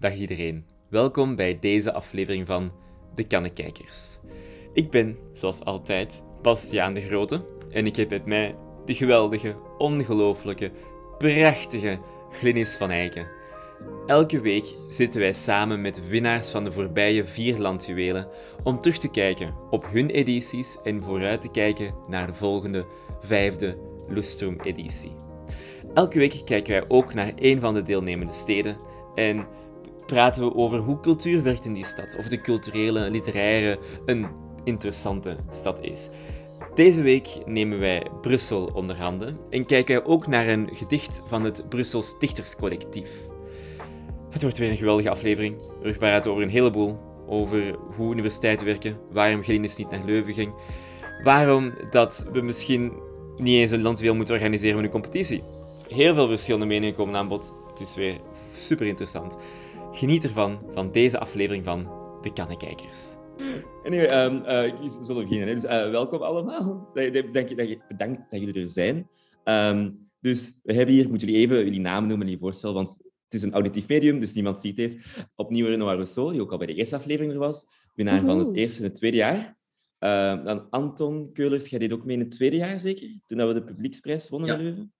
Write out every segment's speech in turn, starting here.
Dag iedereen. Welkom bij deze aflevering van De Kannekijkers. Ik ben, zoals altijd, Bastiaan de Grote en ik heb met mij de geweldige, ongelooflijke, prachtige Glynis van Eycken. Elke week zitten wij samen met winnaars van de voorbije vier landjuwelen om terug te kijken op hun edities en vooruit te kijken naar de volgende vijfde Lustrum-editie. Elke week kijken wij ook naar een van de deelnemende steden en praten we over hoe cultuur werkt in die stad, of de culturele, literaire een interessante stad is. Deze week nemen wij Brussel onder handen en kijken wij ook naar een gedicht van het Brussels Dichterscollectief. Het wordt weer een geweldige aflevering. Praten over een heleboel. Over hoe universiteiten werken, waarom Gelinis niet naar Leuven ging, waarom dat we misschien niet eens een landwiel moeten organiseren met een competitie. Heel veel verschillende meningen komen aan bod. Het is weer super interessant. Geniet ervan, van deze aflevering van De Kannekijkers. Anyway, um, uh, zullen beginnen. Hè? Dus, uh, welkom allemaal. Dank, dank, dank, bedankt dat jullie er zijn. Um, dus we hebben hier, moeten jullie even jullie namen noemen en je voorstellen, want het is een auditief medium, dus niemand ziet deze. Opnieuw Renoir Rousseau, die ook al bij de eerste aflevering er was. Winnaar van het eerste en het tweede jaar. Uh, dan Anton Keulers, jij deed ook mee in het tweede jaar zeker? Toen we de publieksprijs wonnen ja. in Leuven?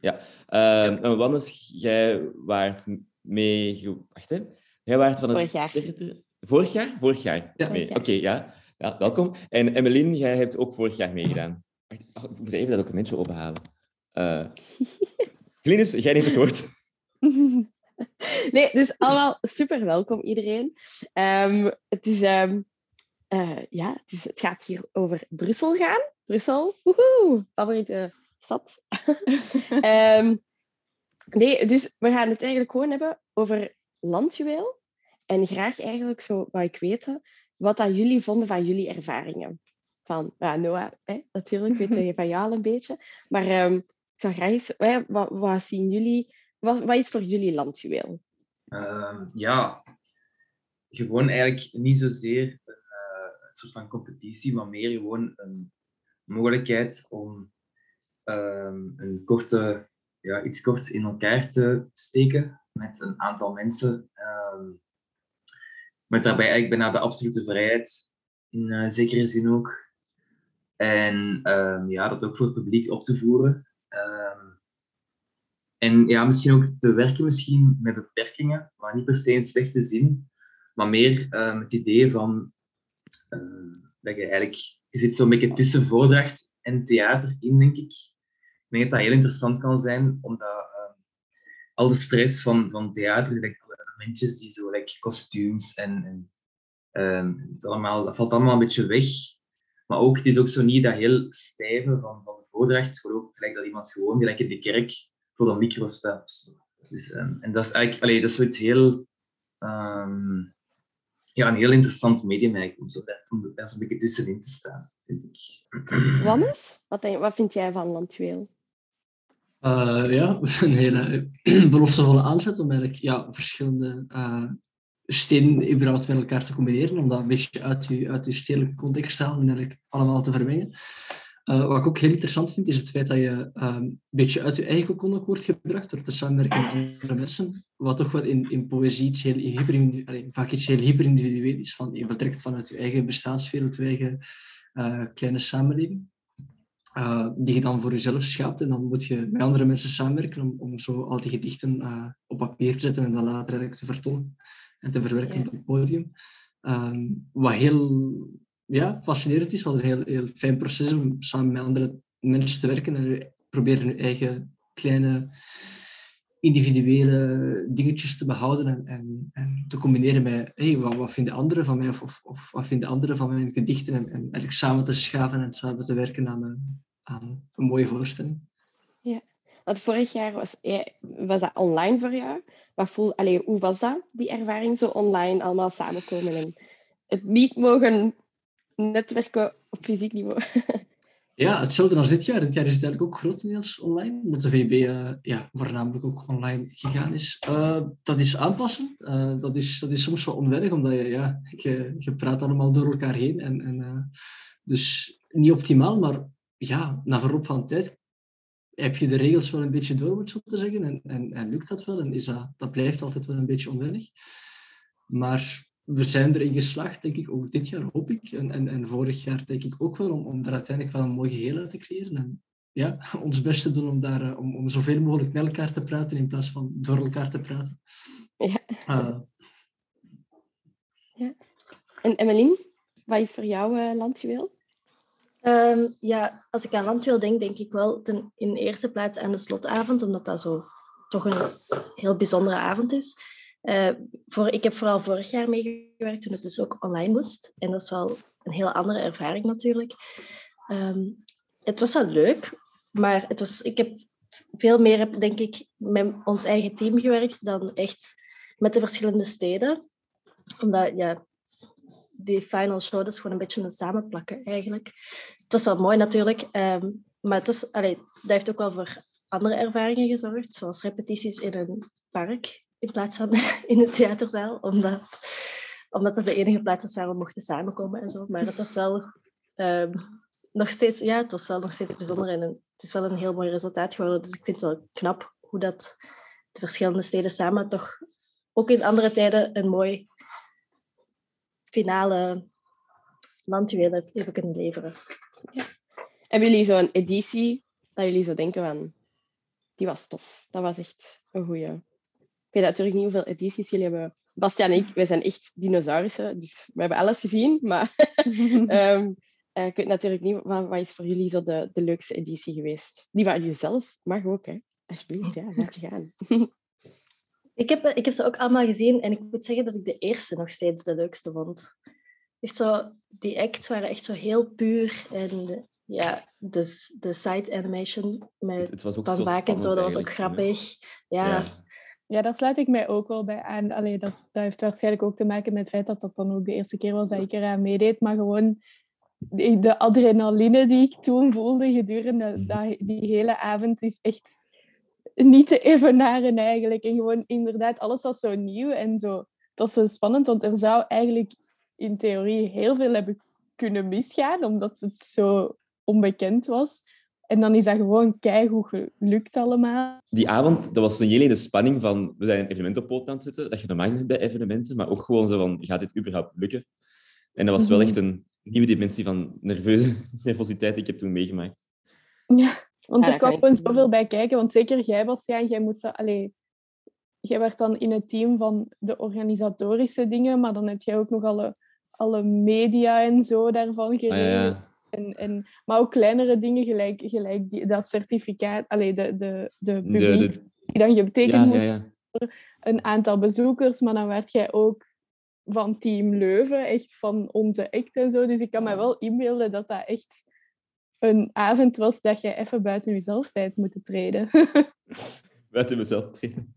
Ja. Uh, ja. Wannes, jij waart mee... Wacht, hè. Jij waart van het Vorig jaar. derde... Vorig jaar? Vorig jaar. Ja. Oké, ja. ja. Welkom. En Emmeline, jij hebt ook vorig jaar meegedaan. Oh, ik moet even dat documentje openhalen. Uh, Glynis, jij neemt het woord. Nee, dus allemaal super welkom iedereen. Um, het, is, um, uh, ja, het, is, het gaat hier over Brussel gaan. Brussel, woehoe, favoriete stad. um, nee, dus we gaan het eigenlijk gewoon hebben over landjuweel. En graag eigenlijk zo wou ik weten wat dat jullie vonden van jullie ervaringen. Van, ja, Noah, hè, natuurlijk weten we van jou al een beetje. Maar um, ik zou graag eens, hè, wat, wat zien jullie, wat, wat is voor jullie landjuweel? Uh, ja, gewoon eigenlijk niet zozeer een, uh, een, soort van competitie, maar meer gewoon een mogelijkheid om um, een korte, ja, iets kort in elkaar te steken met een aantal mensen. Met daarbij eigenlijk bijna de absolute vrijheid, in uh, zekere zin ook. En um, ja, dat ook voor het publiek op te voeren. En ja, misschien ook te werken misschien met beperkingen, maar niet per se in slechte zin, maar meer met het idee van dat je eigenlijk, je zit zo'n beetje tussen voordracht en theater in, denk ik. Ik denk dat dat heel interessant kan zijn, omdat uh, al de stress van, van theater, like, alle die zo, like, kostuums en, en het allemaal, dat valt allemaal een beetje weg. Maar ook, het is ook zo niet dat heel stijve van, van de voordracht, ook gelijk dat iemand gewoon, gelijk in de kerk, voor de micro staat. Dus, um, en dat is eigenlijk allee, dat is zoiets heel, ja, een heel interessant medium eigenlijk, om, zo om daar zo'n beetje tussenin te staan, vind ik. Wannes, wat, wat vind jij van Landjuweel? Uh, ja, een hele beloftevolle aanzet om eigenlijk ja, verschillende uh, steden überhaupt met elkaar te combineren, om dat een beetje uit je, uit stedelijke context te halen en eigenlijk allemaal te vermengen. Uh, wat ik ook heel interessant vind, is het feit dat je um, een beetje uit je eigen ook wordt gebracht door te samenwerken met andere mensen. Wat toch wel in, in poëzie iets heel hyper, allee, vaak iets heel hyperindividueel is. Van, je vertrekt vanuit je eigen bestaanswereld, je eigen kleine samenleving. Uh, die je dan voor jezelf schaapt. En dan moet je met andere mensen samenwerken om, om zo al die gedichten op papier te zetten en dan later eigenlijk te vertolken en te verwerken ja. op het podium. Um, wat heel ja, fascinerend is, wat een heel, heel fijn proces is om samen met andere mensen te werken en proberen je eigen kleine individuele dingetjes te behouden en, en, en te combineren met hey, wat, wat vinden anderen van mij of, of, of wat vinden anderen van mijn gedichten en, en eigenlijk samen te schaven en samen te werken aan aan een mooie voorstelling. Ja, want vorig jaar was, was dat online voor jou. Wat voel, allez, hoe was dat, die ervaring zo online, allemaal samenkomen en het niet mogen netwerken op fysiek niveau. Ja, hetzelfde als dit jaar. Dit jaar is het eigenlijk ook grotendeels online, omdat de VB uh, ja, voornamelijk ook online gegaan is. Uh, dat is aanpassen. Uh, dat, is, dat is soms wel onwennig, omdat je, ja, je, je praat allemaal door elkaar heen. En, en, dus niet optimaal, maar ja, na verloop van tijd heb je de regels wel een beetje door, moet zo te zeggen, en, en, en lukt dat wel, en is dat, dat blijft altijd wel een beetje onwennig. Maar we zijn erin geslaagd, denk ik, ook dit jaar hoop ik, en, en, en vorig jaar denk ik ook wel, om, om er uiteindelijk wel een mooi geheel uit te creëren. En ja, ons best te doen om, daar, eh, om, om zoveel mogelijk met elkaar te praten in plaats van door elkaar te praten. Ja. Uh, ja. En Emmeline, wat is voor jou uh, landjuweel? Um, ja, als ik aan landjuweel denk, denk ik wel ten, in eerste plaats aan de slotavond, omdat dat zo toch een heel bijzondere avond is. Uh, voor, ik heb vooral vorig jaar meegewerkt toen het dus ook online moest. En dat is wel een heel andere ervaring natuurlijk. Um, het was wel leuk, maar het was, ik heb veel meer, denk ik, met ons eigen team gewerkt dan echt met de verschillende steden. Omdat, ja, die final show, is gewoon een beetje een samenplakken eigenlijk. Het was wel mooi natuurlijk, um, maar het was, allee, dat heeft ook wel voor andere ervaringen gezorgd, zoals repetities in een park in plaats van in een theaterzaal, omdat, omdat dat de enige plaats was waar we mochten samenkomen en zo. Maar het was wel um, nog steeds, ja, het was wel nog steeds bijzonder en het is wel een heel mooi resultaat geworden. Dus ik vind het wel knap hoe dat de verschillende steden samen toch ook in andere tijden een mooi finale landjuweel hebben kunnen leveren. Ja. Hebben jullie zo'n editie dat jullie zo denken van, die was tof. Dat was echt een goeie. Ik weet natuurlijk niet hoeveel edities jullie hebben. Bastiaan en ik, wij zijn echt dinosaurussen, dus we hebben alles gezien. Maar um, uh, ik weet natuurlijk niet, wat, wat is voor jullie zo de, de leukste editie geweest? Die van jezelf mag ook, hè. Alsjeblieft, ja, laat je gaan. ik, heb, ik heb ze ook allemaal gezien en ik moet zeggen dat ik de eerste nog steeds de leukste vond. Echt zo, die acts waren echt zo heel puur en ja, de, de side animation met het, het Van Baak en zo, dat was ook grappig. Ja. ja. Ja, daar sluit ik mij ook wel bij aan. Allee, dat, dat heeft waarschijnlijk ook te maken met het feit dat dat dan ook de eerste keer was dat ik eraan meedeed. Maar gewoon de adrenaline die ik toen voelde gedurende Mhm. die hele avond is echt niet te evenaren eigenlijk. En gewoon inderdaad, alles was zo nieuw en zo. Het was zo spannend, want er zou eigenlijk in theorie heel veel hebben kunnen misgaan, omdat het zo onbekend was. En dan is dat gewoon keigoed gelukt allemaal. Die avond, dat was een hele spanning van... We zijn een evenement op poot aan het zetten, dat je normaal zit bij evenementen, maar ook gewoon zo van, gaat dit überhaupt lukken? En dat was wel Mhm. echt een nieuwe dimensie van nerveuze nervositeit die ik heb toen meegemaakt. Ja, want Ja, er kwam gewoon zoveel bij kijken. Want zeker jij, Bastiaan, jij moest... dat- Allee, jij werd dan in het team van de organisatorische dingen, maar dan heb jij ook nog alle, alle media en zo daarvan Ah, geregeld. ja. En, en, maar ook kleinere dingen, gelijk, gelijk die, dat certificaat, allee, de, de, de publiek de, die dan getekend ja, ja, moest, ja. een aantal bezoekers, maar dan werd jij ook van Team Leuven, echt van onze act en zo. Dus ik kan me wel inbeelden dat dat echt een avond was dat je even buiten jezelf bent moeten treden. Buiten mezelf treden.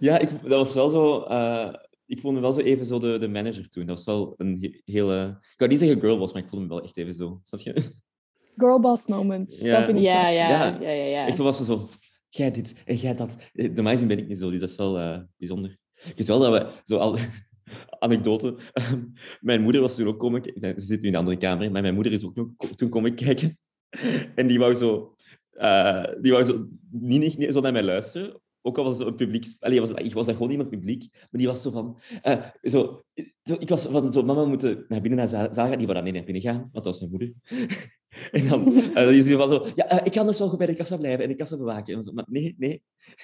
Ja, ik, dat was wel zo... eh, ik voelde me wel zo even zo de, de manager toen. Dat was wel een he- hele... Ik kan niet zeggen girlboss, maar ik voelde me wel echt even zo. Snap je? Girlboss moments. Ja. Dat vind ik Ja, ja, Ja. ja, ja. ja. Ik zo was zo, zo, jij dit en jij dat. Eh, Normaal gezien ben ik niet zo, dus dat is wel eh, bijzonder. Ik weet wel dat we, zo al, anekdote, ehm, mijn moeder was toen ook komen kijken, nee, ze zit nu in een andere kamer, maar mijn moeder is ook toen komen kijken. En die wou zo, eh, die wou zo niet, niet, niet zo naar mij luisteren. Ook al was het een publiek... Allee, was, ik was daar gewoon iemand publiek, maar die was zo van... eh, zo, zo, ik was van, zo, mama, we moeten naar binnen naar zaal gaan. Die wou dan niet naar binnen gaan, want dat was mijn moeder. en dan uh, is die van zo... Ja, ik kan dus wel bij de kassa blijven en de kassa bewaken. En zo, maar nee, nee.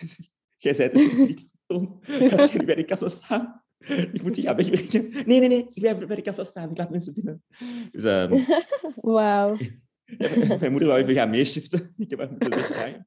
Jij bent een publiekspersoon. Ga jij niet bij de kassa staan? Ik moet die gaan wegbrengen. Nee, nee, nee. Ik blijf bij de kassa staan. Ik laat mensen binnen. Dus ehm, Wauw. Mijn moeder wou even gaan meeshiften. Ik heb haar moeten.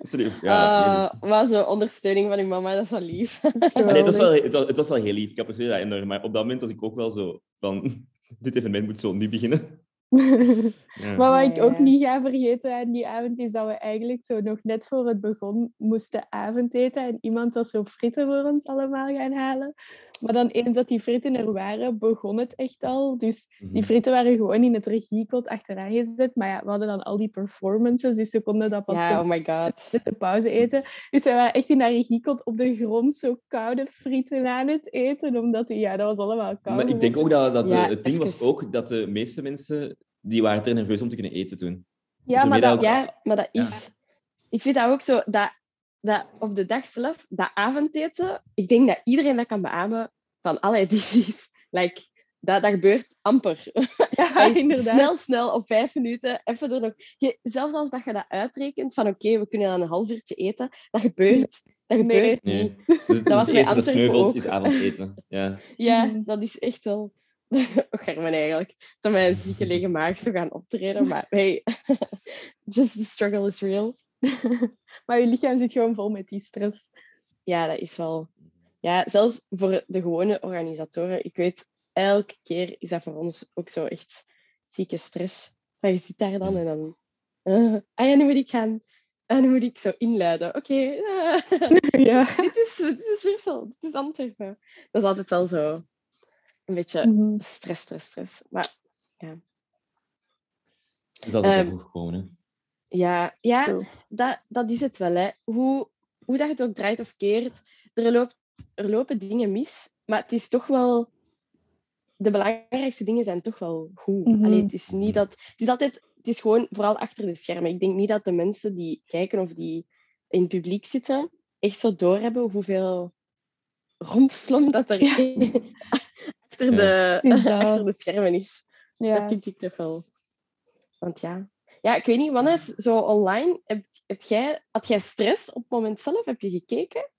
Sorry. Ja, Ah, wat zo'n ondersteuning van uw mama, dat is wel lief. Is nee, het, was wel, het, was, het was wel heel lief. Ik apprecieer dat enorm. Maar op dat moment was ik ook wel zo van... Dit evenement moet zo nu beginnen. Ja. Maar wat ik ook niet ga vergeten aan die avond, is dat we eigenlijk zo nog net voor het begon moesten avondeten. En iemand was zo fritten voor ons allemaal gaan halen. Maar dan eens dat die fritten er waren, begon het echt al. Dus die Mhm. fritten waren gewoon in het regiekot achteraan gezet. Maar ja, we hadden dan al die performances, dus we konden dat pas ten- oh my god. met de pauze eten. Dus we waren echt in dat regiekot op de grond zo koude frieten aan het eten. Omdat die, ja, dat was allemaal koud. Maar ik denk ook dat, dat Ja, de- het ding was ook dat de meeste mensen die waren te nerveus om te kunnen eten toen. Ja, zo maar dat, ook- Ja, maar dat Ja. is... ik vind dat ook zo, dat, dat op de dag zelf, dat avondeten, ik denk dat iedereen dat kan beamen van, allee, dit is, like, dat, dat gebeurt amper. Ja, inderdaad. Snel, snel, op vijf minuten, even er nog... Je, zelfs als dat je dat uitrekent, van oké, we kunnen dan een half uurtje eten, dat gebeurt. Dat Nee. gebeurt Nee. niet. Dus, dus was het bij eerste dat sneuvelt ook. is avondeten. Ja. Ja, Mhm. dat is echt wel... Germen eigenlijk. Met een zieke lege maag zo gaan optreden, maar hey, just the struggle is real. maar je lichaam zit gewoon vol met die stress. Ja, dat is wel... Ja, zelfs voor de gewone organisatoren, ik weet, elke keer is dat voor ons ook zo echt zieke stress. Maar je zit daar dan en dan... eh, ah ja, nu moet ik gaan... Ah, nu moet ik zo inluiden. Oké, eh, ja. dit, is, dit is Brussel, dit is Antwerpen. Dat is altijd wel zo een beetje Mhm. stress, stress, stress. Maar dat is Ehm, wel goed gekomen. Ja, ja Cool. dat, dat is het wel. Hè. Hoe, hoe dat je het ook draait of keert, er, loopt, er lopen dingen mis, maar het is toch wel... De belangrijkste dingen zijn toch wel goed. Mhm. Allee, het is niet dat... Het is altijd... Het is gewoon vooral achter de schermen. Ik denk niet dat de mensen die kijken of die in het publiek zitten, echt zo doorhebben hoeveel rompslom dat er Ja. achter, Ja. de, Het is dat. achter de schermen is. Dat vind ik toch wel. Want ja. Ja, ik weet niet, Wannes, zo online, heb, heb jij, had jij stress op het moment zelf? Heb je gekeken?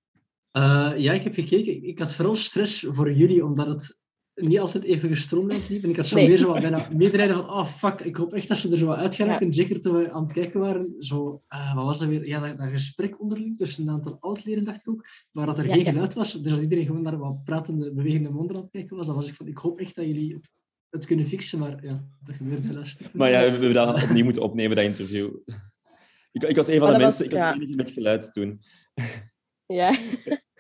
Eh, ja, ik heb gekeken. Ik had vooral stress voor jullie, omdat het niet altijd even gestroomlijnd liep. En ik had zo Nee. meer zo wat bijna medelijden van, oh fuck, ik hoop echt dat ze er zo uit gaan Ja. Zeker toen we aan het kijken waren, zo, eh, wat was dat weer? Ja, dat, dat gesprek onderling tussen een aantal oud-leden, dacht ik ook, waar dat er Ja, geen ja. geluid was. Dus dat iedereen gewoon naar wat pratende, bewegende monden aan het kijken was, dan was ik van, ik hoop echt dat jullie het kunnen fixen, maar ja, dat gebeurde helaas niet. Maar ja, we hebben dat opnieuw moeten opnemen, dat interview. Ik, ik was een van de mensen, was- ik was ja. de enige met geluid toen. Ja,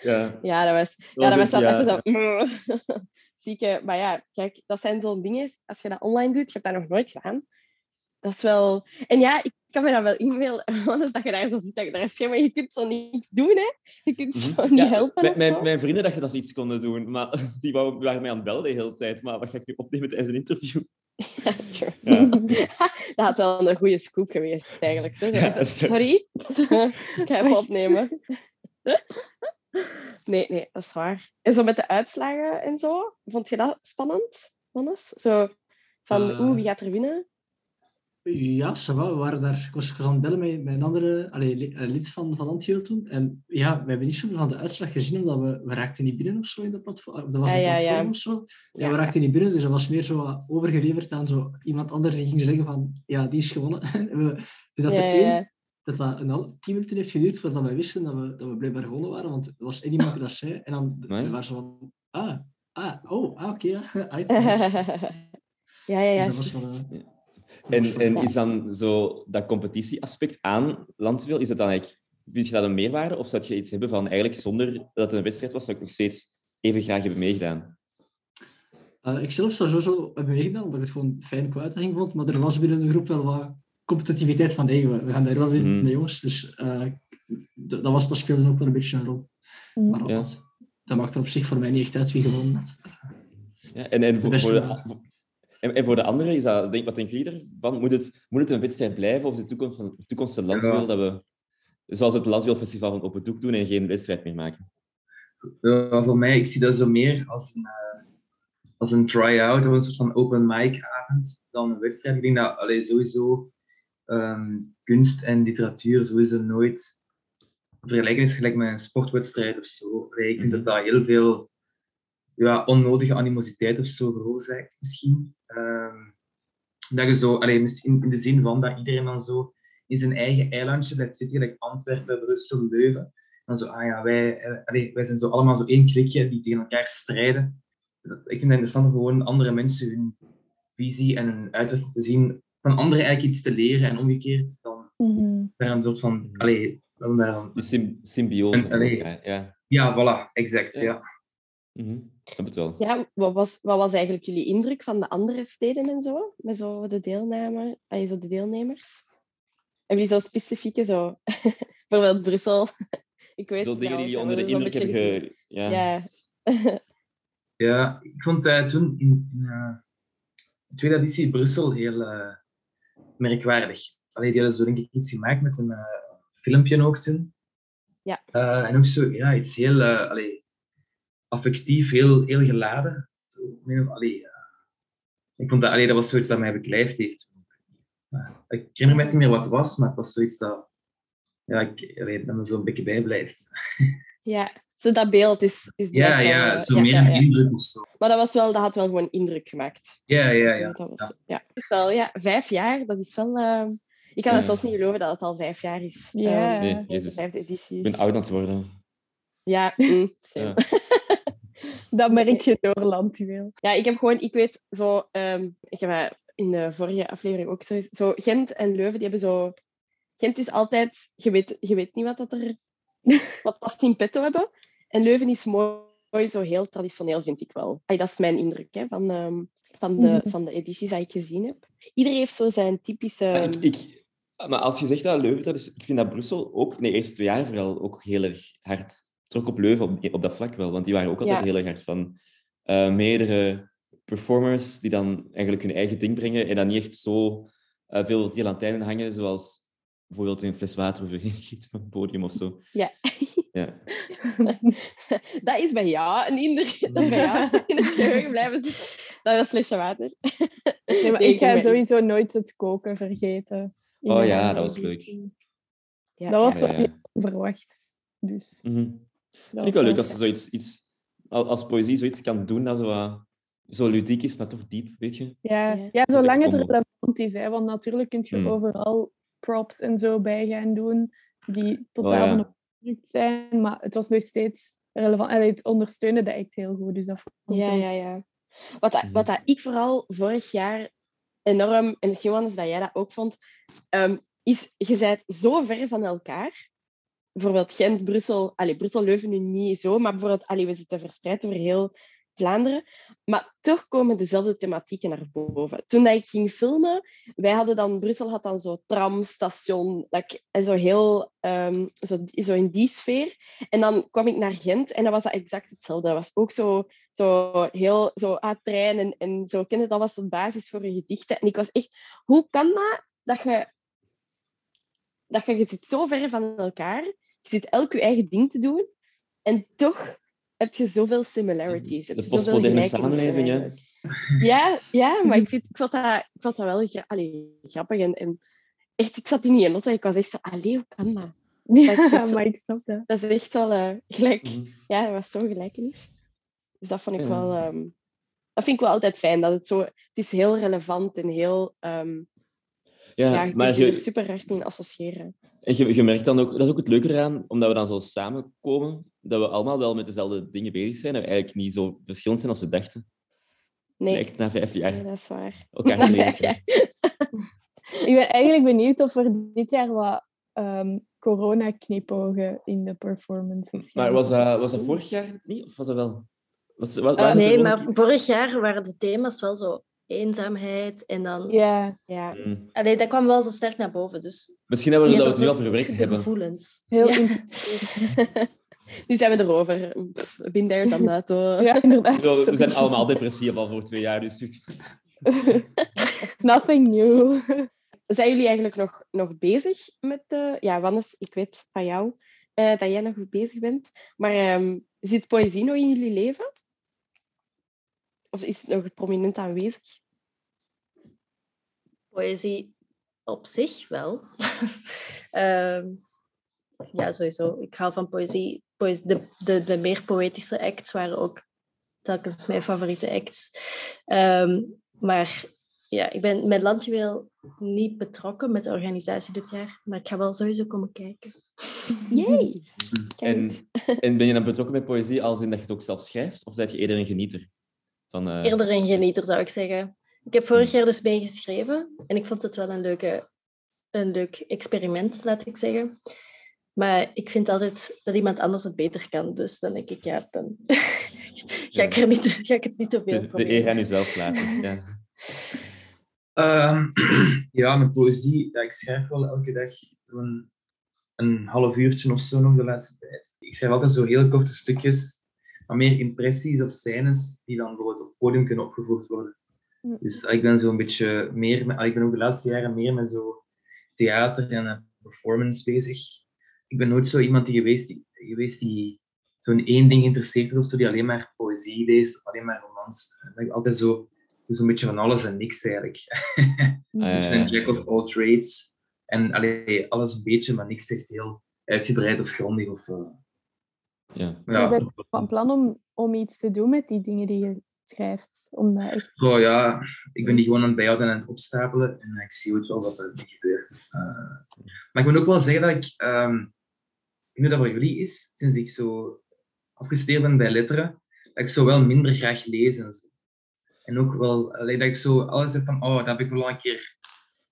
Ja. ja dat was, ja, dat was wel ja. even zo... Zieke. Maar ja, kijk, dat zijn zo'n dingen, als je dat online doet, je hebt dat nog nooit gedaan. Dat is wel... En ja, ik kan me dat wel inbeelden, want dat je daar zo zit, dat je daar maar je kunt zo niets doen, hè. Je kunt zo Mhm. niet Ja, helpen Mijn, of mijn, zo. mijn vrienden dachten dat ze iets konden doen, maar die wou- waren mij aan het bellen de hele tijd. Maar wat ga ik nu opnemen tijdens een interview? Ja, true. Ja. dat had wel een goede scoop geweest, eigenlijk. Zo, zo Ja, zo. Sorry, ik ga even opnemen. Nee, nee, dat is waar. En zo met de uitslagen en zo, vond je dat spannend, Mannes? Zo van, Eh. oeh, wie gaat er winnen? Ja, ça va. We waren daar, ik, was, ik was aan het bellen met, met een andere allee, eh, lid van, van Antio toen. En ja, we hebben niet zoveel van de uitslag gezien, omdat we, we raakten niet binnen of zo in de platform. Dat was Ah, een ja, platform ja. of zo. Ja, Ja. we raakten niet binnen, dus dat was meer zo overgeleverd aan zo iemand anders die ging zeggen van, ja, die is gewonnen. En we, dus dat Ja, er ja, één, dat dat een al- tien minuten heeft geduurd voordat wij wisten dat we, dat we blijkbaar gewonnen waren, want er was één iemand die dat zei. En dan Nee. waren zo van, ah, ah, oh, ah, oké, ja. Uit, ja, ja, ja. Dus dat was wel... eh, En, en is dan zo dat competitieaspect aan Landwil, is dat dan eigenlijk, vind je dat een meerwaarde? Of zou je iets hebben van eigenlijk zonder dat het een wedstrijd was, zou ik nog steeds even graag hebben meegedaan? Uh, ik zelf zou sowieso hebben meegedaan, omdat ik het gewoon fijn qua uitdaging vond. Maar er was binnen de groep wel wat competitiviteit van, hey, we, we gaan daar wel weer mee, jongens. Dus eh, dat, was, dat speelde ook wel een beetje een rol. Mhm. Maar Ja. dat, dat maakt er op zich voor mij niet echt uit wie gewonnen had. Ja, en, en, voor, voor de, en, en voor de anderen, is dat, denk, wat jullie ervan? Moet het, moet het een wedstrijd blijven of is de toekomst van de toekomst Landwil Ja. dat we, zoals het Landwil Festival, van op het doek doen en geen wedstrijd meer maken? Ja, voor mij, ik zie dat zo meer als een, eh, als een try-out of een soort van open mic avond dan een wedstrijd. Ik denk dat allee, sowieso ehm, kunst en literatuur sowieso nooit vergelijken is gelijk met een sportwedstrijd of zo. Allee, ik vind Mhm. dat dat heel veel ja, onnodige animositeit of zo veroorzaakt, misschien. Ehm, dat je zo, allee, misschien in de zin van dat iedereen dan zo in zijn eigen eilandje blijft zitten, gelijk Antwerpen, Brussel, Leuven. Dan zo, ah ja, wij, eh, allee, wij zijn zo allemaal zo één klikje die tegen elkaar strijden. Ik vind het interessant om gewoon andere mensen hun visie en hun uitwerking te zien, van anderen eigenlijk iets te leren en omgekeerd dan Mhm. daar een soort van, allee, dan sym symbiose En- allee. Ja, ja, voilà, exact, Ja. ja. Mhm. Snap het wel. Ja, wat was, wat was eigenlijk jullie indruk van de andere steden en zo? Met zo de, deelname, allee, zo de deelnemers? Hebben jullie zo specifieke, zo... bijvoorbeeld Brussel? Ik weet Zo het dingen wel, die je onder de indruk beetje hebben ge... Ja. Ja. Ja, ik vond eh, toen in, in eh, de tweede editie Brussel heel eh, merkwaardig. Allee, die hadden zo denk ik iets gemaakt met een filmpje ook toen. Ja. Eh, en ook zo, ja, iets heel allee, affectief, heel, heel geladen. Zo, allee, ik vond dat, allee, dat was zoiets dat mij beklijft heeft. Ik herinner me niet meer wat het was, maar het was zoiets dat, ja, ik, allee, dat me zo'n beetje bijblijft. Ja, zo dat beeld is, is Ja, ja, eh, zo ja, meer ja, een ja. indruk of zo. Maar dat, was wel, dat had wel gewoon indruk gemaakt. Ja, ja, ja. Dat was, ja. Is wel, ja, vijf jaar, dat is wel... eh, ik kan Ja. het zelfs niet geloven dat het al vijf jaar is. Ja. Ehm, Nee, de jezus. vijfde editie. Ik ben oud aan het worden. Ja, mm, same. Ja. Dat merk je door landjuweel. Ja, ik heb gewoon, ik weet zo, ehm, ik heb in de vorige aflevering ook zo, zo Gent en Leuven, die hebben zo, Gent is altijd, je weet, je weet niet wat dat er, wat dat ze in petto hebben. En Leuven is mooi, zo heel traditioneel, vind ik wel. Ay, dat is mijn indruk hè, van, ehm, van, de, Mhm. van de edities die ik gezien heb. Iedereen heeft zo zijn typische... Maar, ik, ik, maar als je zegt dat Leuven, dat is, ik vind dat Brussel ook, nee, de eerste twee jaar vooral, ook heel erg hard trok op Leuven op, op dat vlak wel. Want die waren ook altijd Ja. heel erg hard van eh, meerdere performers die dan eigenlijk hun eigen ding brengen en dan niet echt zo eh, veel die lijnen hangen, zoals bijvoorbeeld een fles water op het podium of zo. Ja. Ja. dat is bij jou een indruk. Dat is bij jou in het geheugen blijven zitten. Dat is een flesje water. Nee, maar ik ga sowieso nooit het koken vergeten. in Oh ja, dat was editie. Ja, Dat was ja. onverwacht. Dus, Mhm. Vind ik wel leuk als ze zoiets, iets, al- als poëzie zoiets kan doen dat zo, zo ludiek is, maar toch diep, weet je? Ja, Ja. ja zolang het relevant is. Hè, want natuurlijk kun je Hmm. overal props en zo bij gaan doen die totaal Oh, ja. van zijn. Maar het was nog steeds relevant. Allee, het ondersteunde dat echt heel goed. Dus dat Ja, ja, ja. Wat, dat, wat dat ik vooral vorig jaar enorm, en misschien Johannes dat jij dat ook vond, ehm, is je bent zo ver van elkaar. Bijvoorbeeld Gent, Brussel, allee, Brussel, Leuven nu niet zo, maar bijvoorbeeld, allee, we zitten verspreid over heel Vlaanderen. Maar toch komen dezelfde thematieken naar boven. Toen dat ik ging filmen, wij hadden dan, Brussel had dan zo tramstation, dat zo heel, ehm, zo, zo in die sfeer. En dan kwam ik naar Gent en dan was dat exact hetzelfde. Dat was ook zo, zo heel, zo ah, trein en, zo, ken je, dat was de basis voor je gedichten. En ik was echt, hoe kan dat, dat je, dat je, je zit zo ver van elkaar, je zit elk je eigen ding te doen, en toch heb je zoveel similarities. De postmoderne samenleving, hè? Ja, ja, maar ik, vind, ik, vond dat, ik vond dat wel gra- allee, grappig. En, en echt, ik zat in die auto en ik was echt zo, allee, hoe kan dat? Ja, Dat maar ik snap dat. Dat is echt wel eh, gelijk. Mhm. Ja, dat was zo'n gelijkenis. Dus dat vond ik Ja. wel... ehm, dat vind ik wel altijd fijn. Dat het zo... Het is heel relevant en heel... ehm Ja, ja, je maar kunt je er super hard in associëren. En je, je merkt dan ook, dat is ook het leuke eraan, omdat we dan zo samenkomen, dat we allemaal wel met dezelfde dingen bezig zijn en we eigenlijk niet zo verschillend zijn als we dachten. Nee, Lijkt na vijf jaar nee dat is waar. elkaar. Ja. Ik ben eigenlijk benieuwd of er dit jaar wat ehm, corona-knipogen in de performances Maar was dat, was dat vorig jaar niet? Of was dat wel? Was, was, Eh, Nee, maar vorig jaar waren de thema's wel zo eenzaamheid en dan... Ja, ja. Allee, dat kwam wel zo sterk naar boven, dus... Misschien hebben we Ja, dat we het nu al verwerkt hebben. gevoelens. heel Ja. nu zijn we erover. Been there, that. hoor. Ja, inderdaad. We zijn allemaal depressief al voor twee jaar, dus Nothing new. Zijn jullie eigenlijk nog, nog bezig met... de ja, Wannes, ik weet van jou eh, dat jij nog bezig bent. Maar ehm, zit poëzie nog in jullie leven? Of is het nog prominent aanwezig? Poëzie op zich wel. Ehm, ja, sowieso. Ik hou van poëzie. Poëzie- de, de, de meer poëtische acts waren ook telkens mijn favoriete acts. Ehm, maar ja, ik ben met Landjuweel niet betrokken met de organisatie dit jaar. Maar ik ga wel sowieso komen kijken. Yay! En, en ben je dan betrokken met poëzie als in dat je het ook zelf schrijft? Of ben je eerder een genieter? Van, eh, Eerder een genieter, zou ik zeggen. Ik heb vorig jaar dus meegeschreven. En ik vond het wel een, leuke, een leuk experiment, laat ik zeggen. Maar ik vind altijd dat iemand anders het beter kan. Dus dan denk ik, ja, dan ga, ik er niet, ga ik het niet te veel de, de proberen. eer aan jezelf laten. Ja. Ehm, ja, met poëzie. Ja, ik schrijf wel elke dag een, een half uurtje of zo nog de laatste tijd. Ik schrijf altijd zo heel korte stukjes, maar meer impressies of scènes die dan bijvoorbeeld op het podium kunnen opgevoerd worden. Dus ik ben zo een beetje meer, met, ik ben ook de laatste jaren meer met zo theater en eh, performance bezig. ik ben nooit zo iemand die geweest die, geweest die zo'n één ding interesseert is of zo, die alleen maar poëzie leest of alleen maar romans. Ik ben altijd zo, zo'n beetje van alles en niks eigenlijk. Ah, ben ja. jack of all trades. En allee, alles een beetje, maar niks echt heel uitgebreid of grondig. Of, eh, Ja. Je ja. bent van plan om, om iets te doen met die dingen die je schrijft. Om dat echt... Zo, ja, ik ben die gewoon aan het bijhouden en aan het opstapelen. En ik zie ook wel wat er gebeurt. Eh, maar ik moet ook wel zeggen dat ik, ehm, ik weet dat voor jullie is, sinds ik zo afgestudeerd ben bij letteren, dat ik zo wel minder graag lees en zo. En ook wel, allee, dat ik zo alles heb van, oh, dat heb ik wel een keer,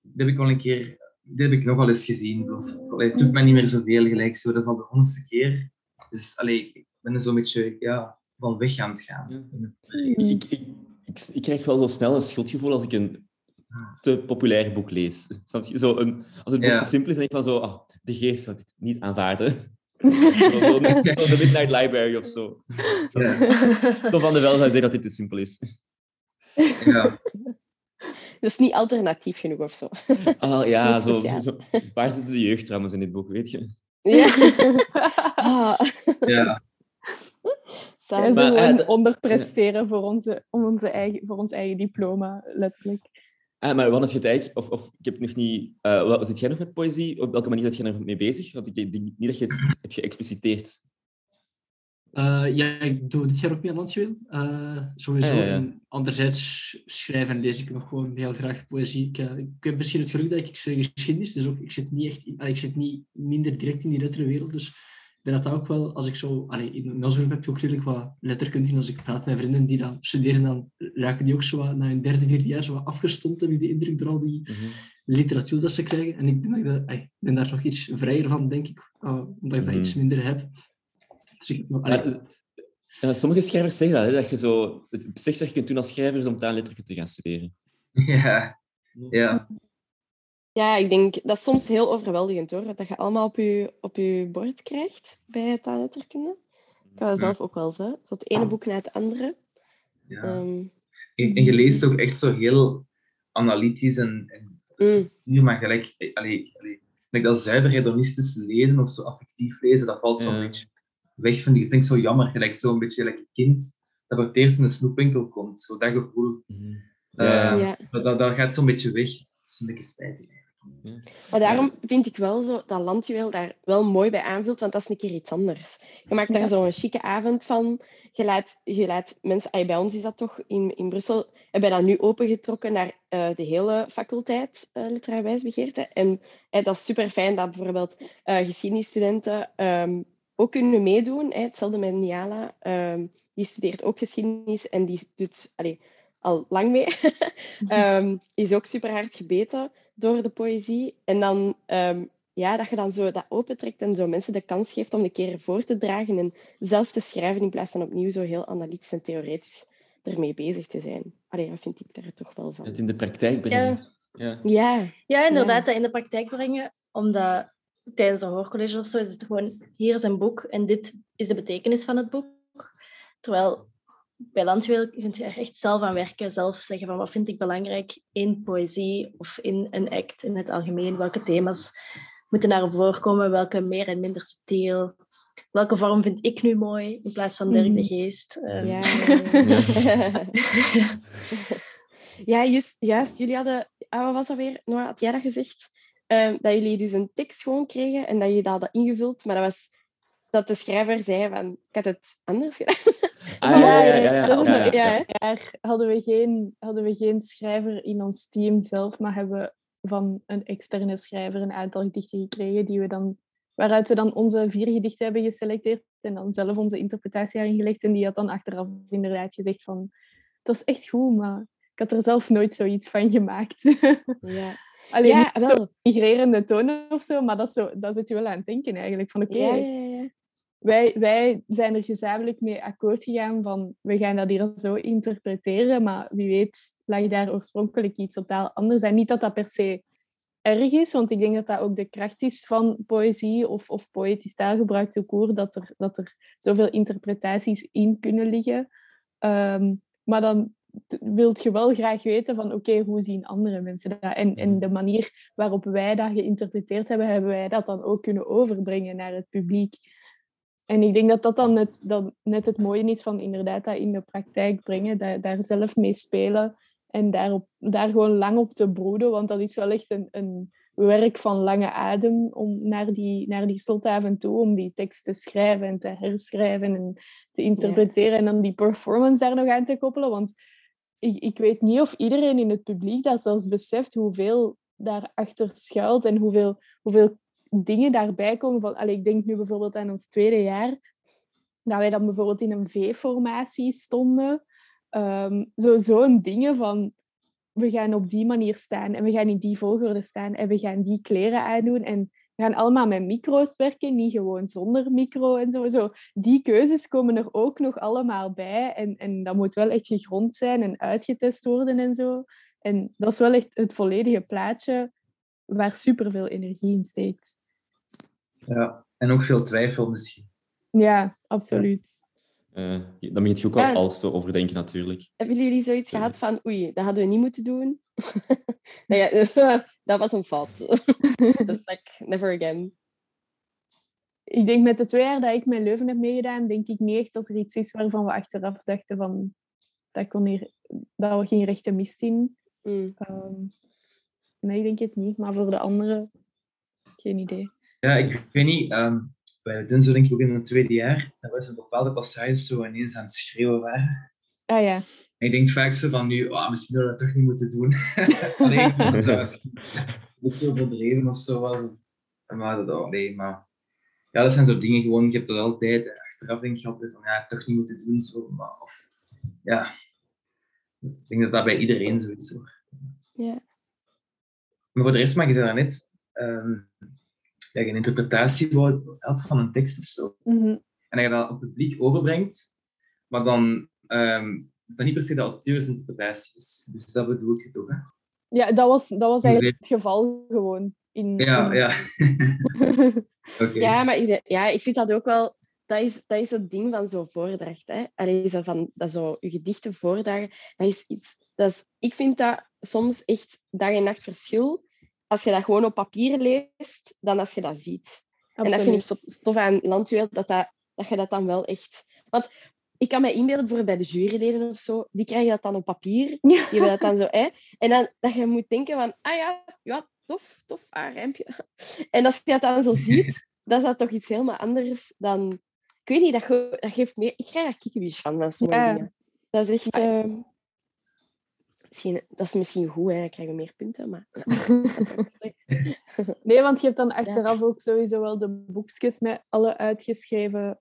dat heb ik wel een keer, dit heb ik nog wel eens gezien. Of, allee, het doet mij niet meer zoveel gelijk zo, dat is al de honderdste keer. Dus allee, ik ben er zo'n beetje, ja, van weg aan het gaan. Ik, ik, ik, ik, ik krijg wel zo snel een schuldgevoel als ik een te populair boek lees. Snap je? Zo een, als het boek Ja. te simpel is, denk ik van zo, ah, de geest zou dit niet aanvaarden. Zo, zo, zo de Midnight Library of zo. Zo, Ja, van de wel zou zeggen dat dit te simpel is. ja. Dat is niet alternatief genoeg of zo. Ah ja, zo. Waar zitten de jeugdtrauma's in dit boek, weet je? Ja. Ah, ja. zo Maar, eh, gewoon onderpresteren voor, onze, om onze eigen, voor ons eigen diploma, letterlijk. Ah, maar wat is het eigenlijk? Of, of ik heb nog niet... eh wat, zit jij nog met poëzie? Op welke manier zit jij er mee bezig? Want ik denk niet dat je het hebt geëxpliciteerd. Eh, ja, ik doe dit jaar ook mee aan Landjuweel. Eh sowieso. Ja, ja. En anderzijds schrijven en lees ik nog gewoon heel graag poëzie. Ik, eh, ik heb misschien het geluk dat ik, ik studeer geschiedenis, dus ook, ik, zit niet echt in, ik zit niet minder direct in die letterenwereld. Dus ik denk dat dat ook wel, als ik zo... Allee, in onze groep heb je ook redelijk wat letterkunde in. Als ik praat met vrienden die dan studeren, dan raken die ook zo wat, na hun derde, vierde jaar zo wat afgestompt, heb ik de indruk, door al die Mhm. literatuur dat ze krijgen. En ik ben, dat ik, dat- ben daar nog iets vrijer van, denk ik, omdat ik dat Mhm. iets minder heb. Eh, sommige schrijvers zeggen dat, hè, dat je zo het slechtste dat je kunt doen als schrijver is om taalletterkunde te gaan studeren. Ja, ja. Ja, ik denk dat is soms heel overweldigend hoor. Dat je allemaal op je, op je bord krijgt bij taalletterkunde. Ik kan dat zelf ook wel zo. Het ene boek na het andere. ja. Ehm, En, en je leest ook echt zo heel analytisch en, en Mm. maar gelijk, eh, allee, allee, dat zuiver hedonistisch lezen of zo affectief lezen, dat valt zo'n Ja. beetje weg van die. Dat vind ik zo jammer. Gelijk zo'n beetje een kind dat voor het eerst in een snoepwinkel komt. Zo dat gevoel, eh, Ja. ja. dat, dat, dat gaat zo'n beetje weg. Dat is een beetje spijtig. eigenlijk. Maar daarom vind ik wel zo dat landjuweel daar wel mooi bij aanvult, want dat is een keer iets anders. Je maakt daar Ja. zo'n chique avond van. Je laat, je laat mensen, ay, bij ons is dat toch in, in Brussel, hebben we dat nu opengetrokken naar eh, de hele faculteit uh, literair wijsbegeerte. En eh, dat is super fijn dat bijvoorbeeld eh, geschiedenisstudenten ehm, ook kunnen meedoen. Hè. Hetzelfde met Niala, ehm, die studeert ook geschiedenis en die doet allee, al lang mee. Ehm, is ook super hard gebeten door de poëzie. En dan, ehm, ja, dat je dan zo dat opentrekt en zo mensen de kans geeft om een keer voor te dragen en zelf te schrijven in plaats van opnieuw zo heel analytisch en theoretisch ermee bezig te zijn. Allee, dat vind ik daar toch wel van. Het in de praktijk brengen. Ja. Ja, Ja, inderdaad, dat in de praktijk brengen, omdat tijdens een hoorcollege of zo is het gewoon, hier is een boek en dit is de betekenis van het boek. Terwijl bij Landweel vind je er echt zelf aan werken, zelf zeggen van wat vind ik belangrijk in poëzie of in een act in het algemeen, welke thema's moeten naar voren komen, welke meer en minder subtiel, welke vorm vind ik nu mooi in plaats van Dirk de Mhm. Geest. Ehm, ja. Ja. ja, juist, juist. Jullie hadden, ah, wat was dat weer? Noah, had jij dat gezegd? Ehm, dat jullie dus een tekst gewoon kregen en dat je dat hadden ingevuld, maar dat was dat de schrijver zei van, ik had het anders gedaan. Ah, ja, ja, ja. ja, ja, hadden we, geen, hadden we geen schrijver in ons team zelf, maar hebben we van een externe schrijver een aantal gedichten gekregen, die we dan, waaruit we dan onze vier gedichten hebben geselecteerd en dan zelf onze interpretatie daarin gelegd. En die had dan achteraf inderdaad gezegd van, het was echt goed, maar ik had er zelf nooit zoiets van gemaakt. Ja, Alleen ja niet wel. migrerende tonen of zo, maar dat, is zo, dat zit je wel aan het denken eigenlijk. Van oké, Ja, ja, ja. wij, wij zijn er gezamenlijk mee akkoord gegaan van we gaan dat hier zo interpreteren, maar wie weet lag daar oorspronkelijk iets totaal anders. En niet dat dat per se erg is, want ik denk dat dat ook de kracht is van poëzie of, of poëtisch taalgebruik te koer, dat er, dat er zoveel interpretaties in kunnen liggen. Ehm, maar dan wilt je wel graag weten van oké, hoe zien andere mensen dat? En, en de manier waarop wij dat geïnterpreteerd hebben, hebben wij dat dan ook kunnen overbrengen naar het publiek. En ik denk dat dat dan net, dat net het mooie is van inderdaad dat in de praktijk brengen, daar, daar zelf mee spelen en daarop, daar gewoon lang op te broeden, want dat is wel echt een, een werk van lange adem om naar die, naar die slotavond toe, om die tekst te schrijven en te herschrijven en te interpreteren en dan die performance daar nog aan te koppelen. Want ik, ik weet niet of iedereen in het publiek dat zelfs beseft hoeveel daarachter schuilt en hoeveel, hoeveel dingen daarbij komen. Van, allee, ik denk nu bijvoorbeeld aan ons tweede jaar, dat wij dan bijvoorbeeld in een V-formatie stonden. Ehm, zo, zo'n dingen van, we gaan op die manier staan en we gaan in die volgorde staan en we gaan die kleren aandoen en we gaan allemaal met micro's werken, niet gewoon zonder micro en zo. zo. Die keuzes komen er ook nog allemaal bij en, en dat moet wel echt gegrond zijn en uitgetest worden en zo. En dat is wel echt het volledige plaatje waar superveel energie in steekt. Ja, en ook veel twijfel misschien. Ja, absoluut. Eh, dan begint je ook Ja. al alles te overdenken, natuurlijk. Hebben jullie zoiets gehad van, oei, dat hadden we niet moeten doen? Nou ja, dat was een fout. dat is like, never again. Ik denk met de twee jaar dat ik met Leuven heb meegedaan, denk ik niet echt dat er iets is waarvan we achteraf dachten van dat, kon hier, dat we geen rechte mist in. Mm. Ehm, nee, ik denk het niet. Maar voor de anderen, geen idee. Ja, ik weet niet. ehm, wij doen zo denk ik ook in het tweede jaar, dat we zo'n bepaalde passages zo ineens aan het schreeuwen waren. Ah ja. En ik denk vaak zo van nu, oh, misschien hadden we dat toch niet moeten doen. Alleen, dat was een beetje overdreven of zo was. Maar dat, oh, nee, maar ja, dat zijn zo dingen gewoon, je hebt dat altijd. en Achteraf denk je altijd van, ja, toch niet moeten doen. Zo, maar, of, ja, ik denk dat dat bij iedereen zo is. Hoor. Ja. Maar voor de rest, maar je zei daarnet, ehm dat je een interpretatie had van een tekst of zo. Mhm. En dat je dat op het publiek overbrengt, maar dan ehm dat niet per se de auteursinterpretatie is. Dus dat bedoel je toch, hè? Ja, dat was, dat was eigenlijk het geval gewoon. In, Ja, in- ja. Oké. Ja, maar ik, ja, ik vind dat ook wel... Dat is, dat is het ding van zo'n voordracht. Hè. Allee, zo van, dat zo, je gedichten voordragen, dat is iets... Dat is, ik vind dat soms echt dag en nacht verschil. Als je dat gewoon op papier leest, dan als je dat ziet. En dat vind ik zo tof aan Landwereld, dat, dat, dat je dat dan wel echt... Want ik kan me inbeelden, bijvoorbeeld bij de juryleden of zo, die krijgen dat dan op papier. Ja. Die hebben dat dan zo, hè. En dan dat je moet denken van, ah ja, ja, tof, tof, ah, rijmpje. En als je dat dan zo ziet, dan is dat toch iets helemaal anders dan... Ik weet niet, dat, ge- dat geeft meer... Ik krijg daar kikkerbies van, sommige Ja. dingen. Dat is echt... ehm, misschien, dat is misschien goed, hè. Dan krijgen we meer punten, maar... Nee, want je hebt dan achteraf ook sowieso wel de boekjes met alle uitgeschreven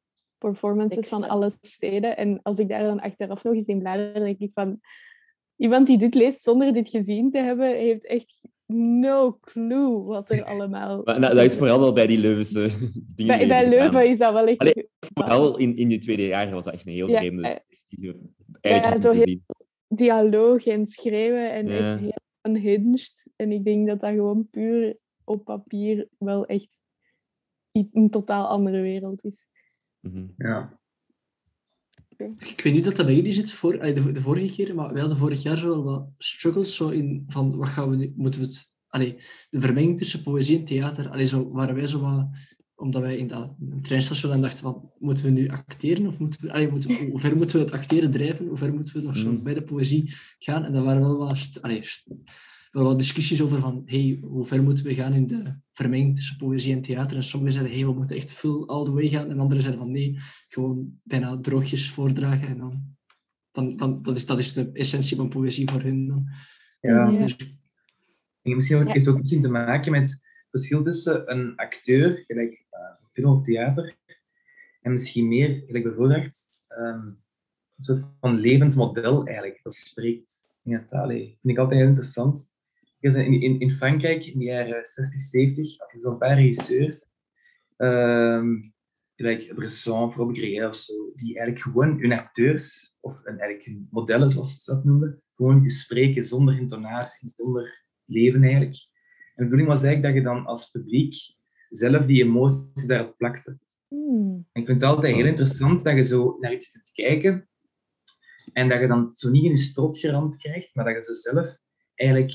performances van alle steden. En als ik daar dan achteraf nog eens in blader, denk ik van... Iemand die dit leest zonder dit gezien te hebben, heeft echt no clue wat er allemaal... Maar dat, dat is vooral wel bij die Leuvense dingen. Bij, bij Leuven is dat wel echt... Allee, Vooral in, in die tweede jaar was dat echt een heel Ja, vreemde eh, eigenlijk zo heel- zien. dialoog en schreeuwen en Ja. echt heel unhinged. En ik denk dat dat gewoon puur op papier wel echt een totaal andere wereld is. Mhm. Ja. Ik weet niet dat dat bij jullie zit, voor, de, de vorige keer, maar wij hadden vorig jaar zo wel wat struggles zo in van wat gaan we nu, moeten we het, allee, de vermenging tussen poëzie en theater, allee, zo waren wij zo wat, omdat wij in dat treinstation dan dachten van, moeten we nu acteren of moeten we, allee, moeten, hoe ver moeten we het acteren drijven, hoe ver moeten we nog zo Mm. bij de poëzie gaan? En daar waren wel wat, allee, wel wat discussies over van, hey, hoe ver moeten we gaan in de vermenging tussen poëzie en theater? En sommigen zeiden, hey, we moeten echt full all the way gaan. En anderen zeiden van, nee, gewoon bijna droogjes voordragen. En dan, dan, dan dat, is, dat is de essentie van poëzie voor hun. Dan. ja. Ja. Dus, En misschien ook, heeft ook misschien te maken met het verschil tussen een acteur, gelijk eh, film of theater, en misschien meer, gelijk bijvoorbeeld, ehm, een soort van levend model eigenlijk, dat spreekt. Ja, dat allee, vind ik altijd heel interessant. In, in, in Frankrijk, in de jaren 60, 70, had je zo'n paar regisseurs, ehm, gelijk Bresson, Robert Grier of zo, die eigenlijk gewoon hun acteurs, of hun, eigenlijk hun modellen, zoals ze het zelf noemden, gewoon die spreken zonder intonatie, zonder leven eigenlijk. En de bedoeling was eigenlijk dat je dan als publiek zelf die emoties daarop plakte. Hmm. En ik vind het altijd heel interessant dat je zo naar iets kunt kijken En dat je dan zo niet in je strot geramd krijgt, maar dat je zo zelf eigenlijk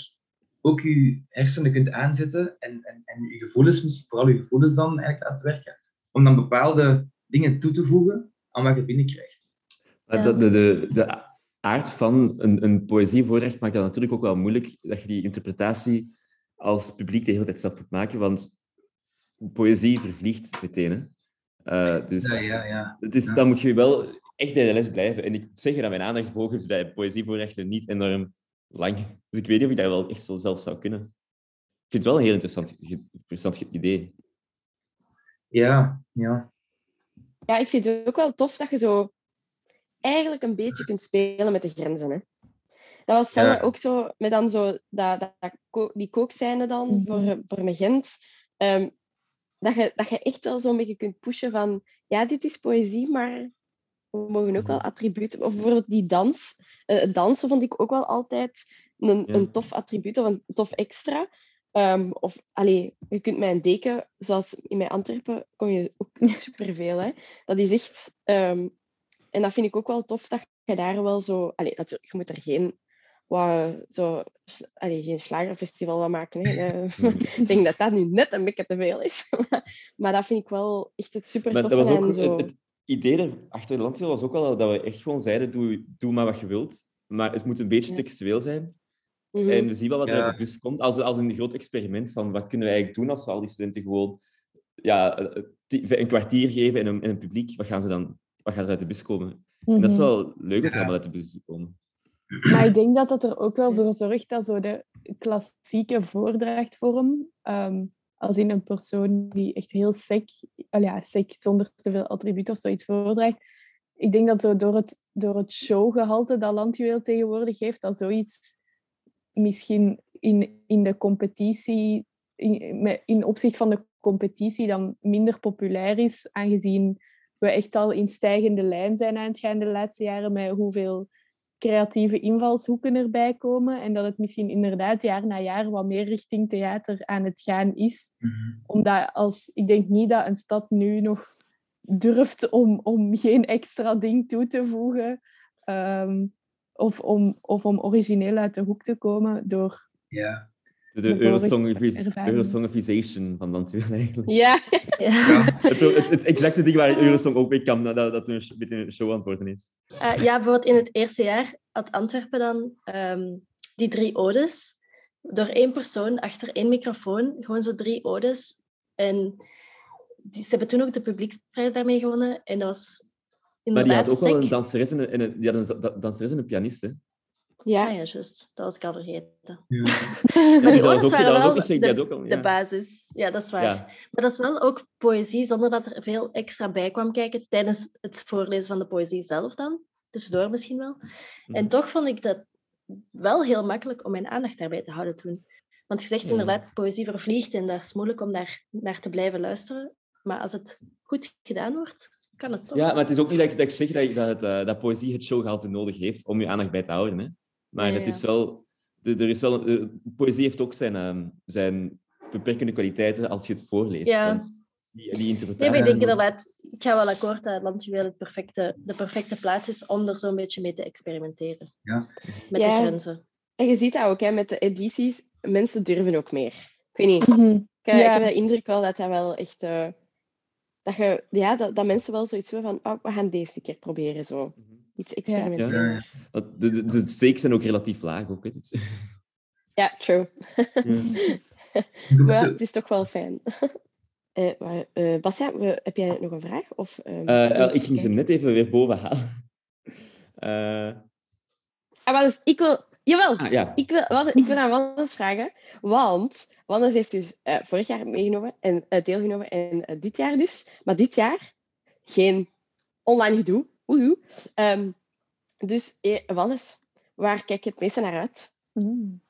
ook je hersenen kunt aanzetten en, en, en je gevoelens, misschien vooral je gevoelens dan eigenlijk laten werken, om dan bepaalde dingen toe te voegen aan wat je binnenkrijgt. Maar de, de, de, de aard van een, een poëzievoorrecht maakt dat natuurlijk ook wel moeilijk, dat je die interpretatie als publiek de hele tijd zelf moet maken, want poëzie vervliegt meteen. Hè? Uh, dus Ja, ja, ja. het is, Ja. dan moet je wel echt bij de les blijven. En ik moet zeggen dat mijn aandachtsboog is bij poëzievoorrechten niet enorm lang. Dus ik weet niet of ik dat wel echt zo zelf zou kunnen. Ik vind het wel een heel interessant, interessant idee. Ja, ja. Ja, ik vind het ook wel tof dat je zo eigenlijk een beetje kunt spelen met de grenzen. Hè. Dat was Sanne Ja. ook zo, met dan zo dat, dat, die kookscène dan Mhm. voor, voor mijn Gent. Ehm, dat, je, dat je echt wel zo'n beetje kunt pushen van, ja, dit is poëzie, maar mogen ook wel attributen... Of bijvoorbeeld die dans. Eh, het dansen vond ik ook wel altijd een, Ja. een tof attribuut of een tof extra. Ehm, of, allee, je kunt met een deken, zoals in mijn Antwerpen, kon je ook superveel. Hè. Dat is echt... ehm, en dat vind ik ook wel tof, dat je daar wel zo... Allee, natuurlijk, je moet er geen... Wat, zo, allee, geen slagerfestival van maken. Hè. Eh, ik denk dat dat nu net een beetje te veel is. maar dat vind ik wel echt het super Maar tof. dat was ook, zo... het, het idee er achter de landschap was ook wel dat we echt gewoon zeiden, doe, doe maar wat je wilt. Maar het moet een beetje textueel zijn. Mhm. En we zien wel wat er Ja. uit de bus komt. Als, als een groot experiment van wat kunnen we eigenlijk doen als we al die studenten gewoon ja, eh, ti- een kwartier geven en een, en een publiek. Wat gaan, ze dan, wat gaat er uit de bus komen? En dat is Mhm. wel leuk dat er Ja. allemaal uit de bus komen. Maar ik denk dat dat er ook wel voor zorgt dat zo de klassieke voordrachtvorm, ehm, als in een persoon die echt heel sec, al ja, sec zonder te veel attributen of zoiets voordraagt, ik denk dat zo door het, door het showgehalte dat Landjuweel tegenwoordig heeft, dat zoiets misschien in, in de competitie, in, in opzicht van de competitie dan minder populair is, aangezien we echt al in stijgende lijn zijn aan het gaan de laatste jaren met hoeveel creatieve invalshoeken erbij komen en dat het misschien inderdaad jaar na jaar wat meer richting theater aan het gaan is. Mhm. Omdat als, ik denk niet dat een stad nu nog durft om, om geen extra ding toe te voegen ehm, of, om, of om origineel uit de hoek te komen door... Ja. De, De de vorige Eurosongifi- ervaring. Eurosongifization van Landweer eigenlijk. Ja, Ja. Het, het, het exacte ding waar Eurosong ook mee kan, dat, dat een beetje een show aan het worden is. Eh, ja, bijvoorbeeld in het eerste jaar had Antwerpen dan ehm, die drie odes. Door één persoon achter één microfoon, gewoon zo drie odes. En die, ze hebben toen ook de publieksprijs daarmee gewonnen. En dat was Maar die had ook wel een danseres en een, en een, die had een da- danseres en een pianist. Ah ja. ja, juist. Dat was ik al vergeten. Ja. Maar Ja, die dus dat was ook, dat was de, ook al, basis. Ja, dat is waar. Ja. Maar dat is wel ook poëzie, zonder dat er veel extra bij kwam kijken tijdens het voorlezen van de poëzie zelf dan. Tussendoor misschien wel. En Mhm. toch vond ik dat wel heel makkelijk om mijn aandacht daarbij te houden toen. Want je zegt Ja. inderdaad, poëzie vervliegt en dat is moeilijk om daar naar te blijven luisteren. Maar als het goed gedaan wordt, kan het toch. Ja, maar het is ook niet dat ik, dat ik zeg dat, ik- dat, het, eh, dat poëzie het showgehalte nodig heeft om je aandacht bij te houden. Hè. Maar Ja, het ja. is wel... de- Er is wel eh, poëzie heeft ook zijn, ehm, zijn beperkende kwaliteiten als je het voorleest. Ja. Want die, die interpretatie... ik denk moet- inderdaad, ik ga wel akkoord dat Landjuweel het perfecte, de perfecte plaats is om er zo'n beetje mee te experimenteren. Ja. Met Ja. de grenzen. En je ziet dat ook hè, met de edities. Mensen durven ook meer. Ik weet niet. Mhm. Ik, Ja. ik heb de indruk wel dat dat wel echt... eh, dat, je, ja, dat, dat mensen wel zoiets hebben van... Oh, we gaan deze keer proberen. Zo. Experimenteren. Ja. Want De, de, de stakes zijn ook relatief laag. Ook, hè. Dus, true. ja. Maar ja, het is toch wel fijn. Eh maar, eh, we- heb jij nog een vraag? Of, ehm, Eh, ik ging ze net even weer boven halen. Eh, Ah, maar dus, ik wil... Jawel, ah, ja. ik wil, wat, ik wil aan Wannes vragen. Want Wannes heeft dus eh, vorig jaar meegenomen en deelgenomen en dit jaar dus. Maar dit jaar geen online gedoe. Oehoe. Ehm, dus eh, Wannes, waar kijk je het meeste naar uit? Mm.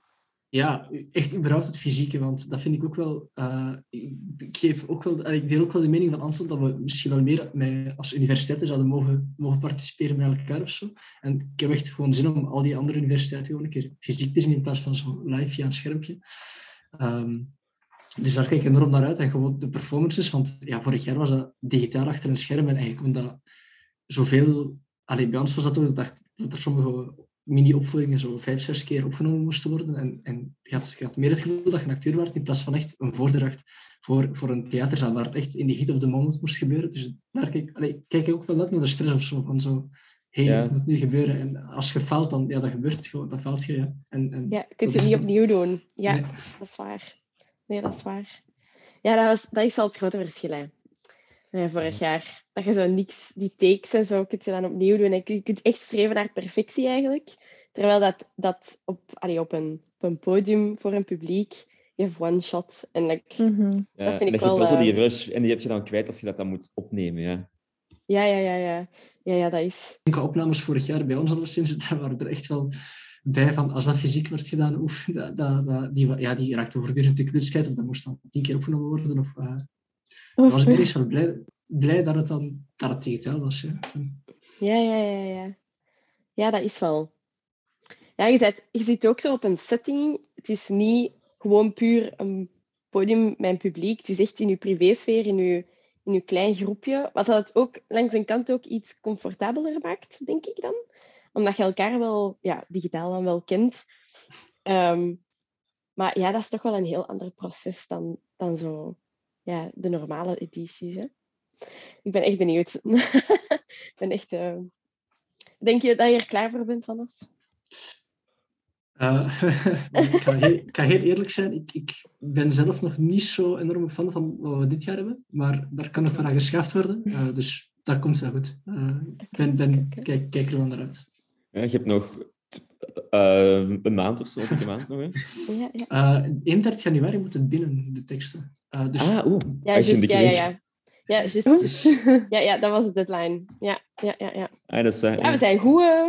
Ja, echt überhaupt het fysieke, want dat vind ik ook wel... eh, ik, geef ook wel... Ik deel ook wel de mening van Anton dat we misschien wel meer met, als universiteiten zouden mogen, mogen participeren met elkaar of zo. En ik heb echt gewoon zin om al die andere universiteiten gewoon een keer fysiek te zien in plaats van zo live via een schermpje. Ehm, dus daar kijk ik enorm naar uit. En gewoon de performances, want ja, vorig jaar was dat digitaal achter een scherm en eigenlijk omdat zoveel... Allee, bij ons was dat ook, dat dat er sommige mini-opvoeringen zo vijf, zes keer opgenomen moesten worden. En, en je, had, je had meer het gevoel dat je een acteur werd in plaats van echt een voordracht voor, voor een theaterzaal, waar het echt in de heat of the moment moest gebeuren. Dus daar kijk, allee, kijk ik ook wel uit naar de stress of zo, van zo, hé, hey, Ja. het moet nu gebeuren. En als je faalt, dan, ja, dat gebeurt het gewoon, dan faalt je, ja. En, en, Ja, je kunt dat het niet dan- opnieuw doen. Ja, Nee. dat is waar. Nee, dat is waar. Ja, dat, was, dat is wel het grote verschil. Hè. Ja, vorig jaar. Dat je zo niks, die takes en zo, kun je dan opnieuw doen. En je kunt echt streven naar perfectie eigenlijk. Terwijl dat, dat op, allee, op, een, op een podium voor een publiek, je hebt one shot. En like, Mhm. Ja, vind en ik dat wel, wel zo die eh, rush en die heb je dan kwijt als je dat dan moet opnemen. Ja. ja, ja, ja, ja. Ja, ja, dat is. Opnames vorig jaar bij ons alleszins, daar waren er echt wel bij van als dat fysiek werd gedaan, oef, dat, dat, dat, die, ja, die raakte voortdurend de of dat moest dan tien keer opgenomen worden. Of, Of- was ik wel blij, blij dat het dan dat het digitaal was. Ja. Ja, ja, ja, ja. Ja, dat is wel. Ja, je, zit, je zit ook zo op een setting. Het is niet gewoon puur een podium met een publiek. Het is echt in je privésfeer, in je, in je klein groepje. Wat dat het ook langs een kant ook iets comfortabeler maakt, denk ik dan. Omdat je elkaar wel ja, digitaal dan wel kent. Ehm, maar ja, dat is toch wel een heel ander proces dan, dan zo ja, de normale edities. Hè? Ik ben echt benieuwd. ik ben echt... eh, Denk je dat je er klaar voor bent, Vannes? Eh, ik, ga heel, ik ga heel eerlijk zijn, ik, ik ben zelf nog niet zo enorm fan van wat we dit jaar hebben, maar daar kan nog wel aan geschaafd worden. Eh, dus dat komt wel goed. Eh, ik ben, kijk, kijk er wel naar uit. Ja, je hebt nog een maand of zo, een maand nog. Hè? Ja, ja. Eh 31 januari moet het binnen, de teksten. Eh, dus Ah, oeh. Ja, Als je ja, ja, ja. Ja, Dus- juist. ja, ja, dat was de deadline. Ja, ja, ja. Ja, Ah, dat is, eh, ja we zijn goed eh,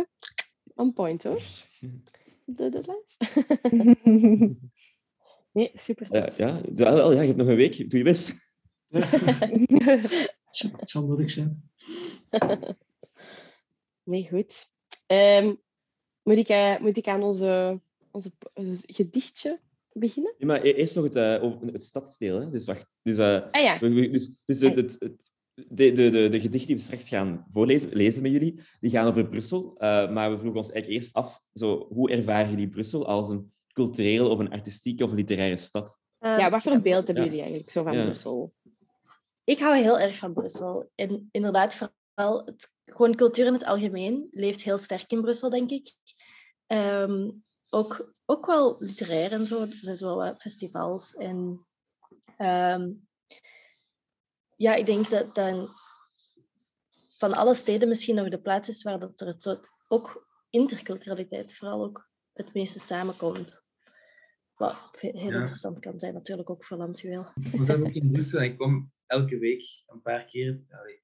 on point, hoor. De deadlines. nee, super. Ja, ja, ja, wel, ja, je hebt nog een week. Doe je best. het zal nodig zijn. Nee, goed. Ehm, moet, ik, eh, moet ik aan onze, onze eh, gedichtje beginnen? Ja, maar e- eerst nog het, eh, over het stadsdeel. Hè? Dus wacht. Dus, Ah ja, we- we- dus, dus het, het, het- de, de, de, de gedichten die we straks gaan voorlezen lezen met jullie, die gaan over Brussel. Eh, maar we vroegen ons eigenlijk eerst af, zo, hoe ervaren jullie Brussel als een culturele of een artistieke of een literaire stad? ja wat voor beeld hebben Ja. jullie eigenlijk zo van Ja. Brussel? Ik hou heel erg van Brussel. En inderdaad, vooral het, gewoon cultuur in het algemeen leeft heel sterk in Brussel, denk ik. Ehm, ook, ook wel literair en zo. Er zijn zo wel wat festivals. En ehm, ja, ik denk dat dan van alle steden misschien nog de plaats is waar dat er het soort, ook interculturaliteit vooral ook het meeste samenkomt. Wat heel Ja. interessant kan zijn, natuurlijk ook voor landjuweel. We zijn ook in Brussel en ik kom elke week een paar keer, allee,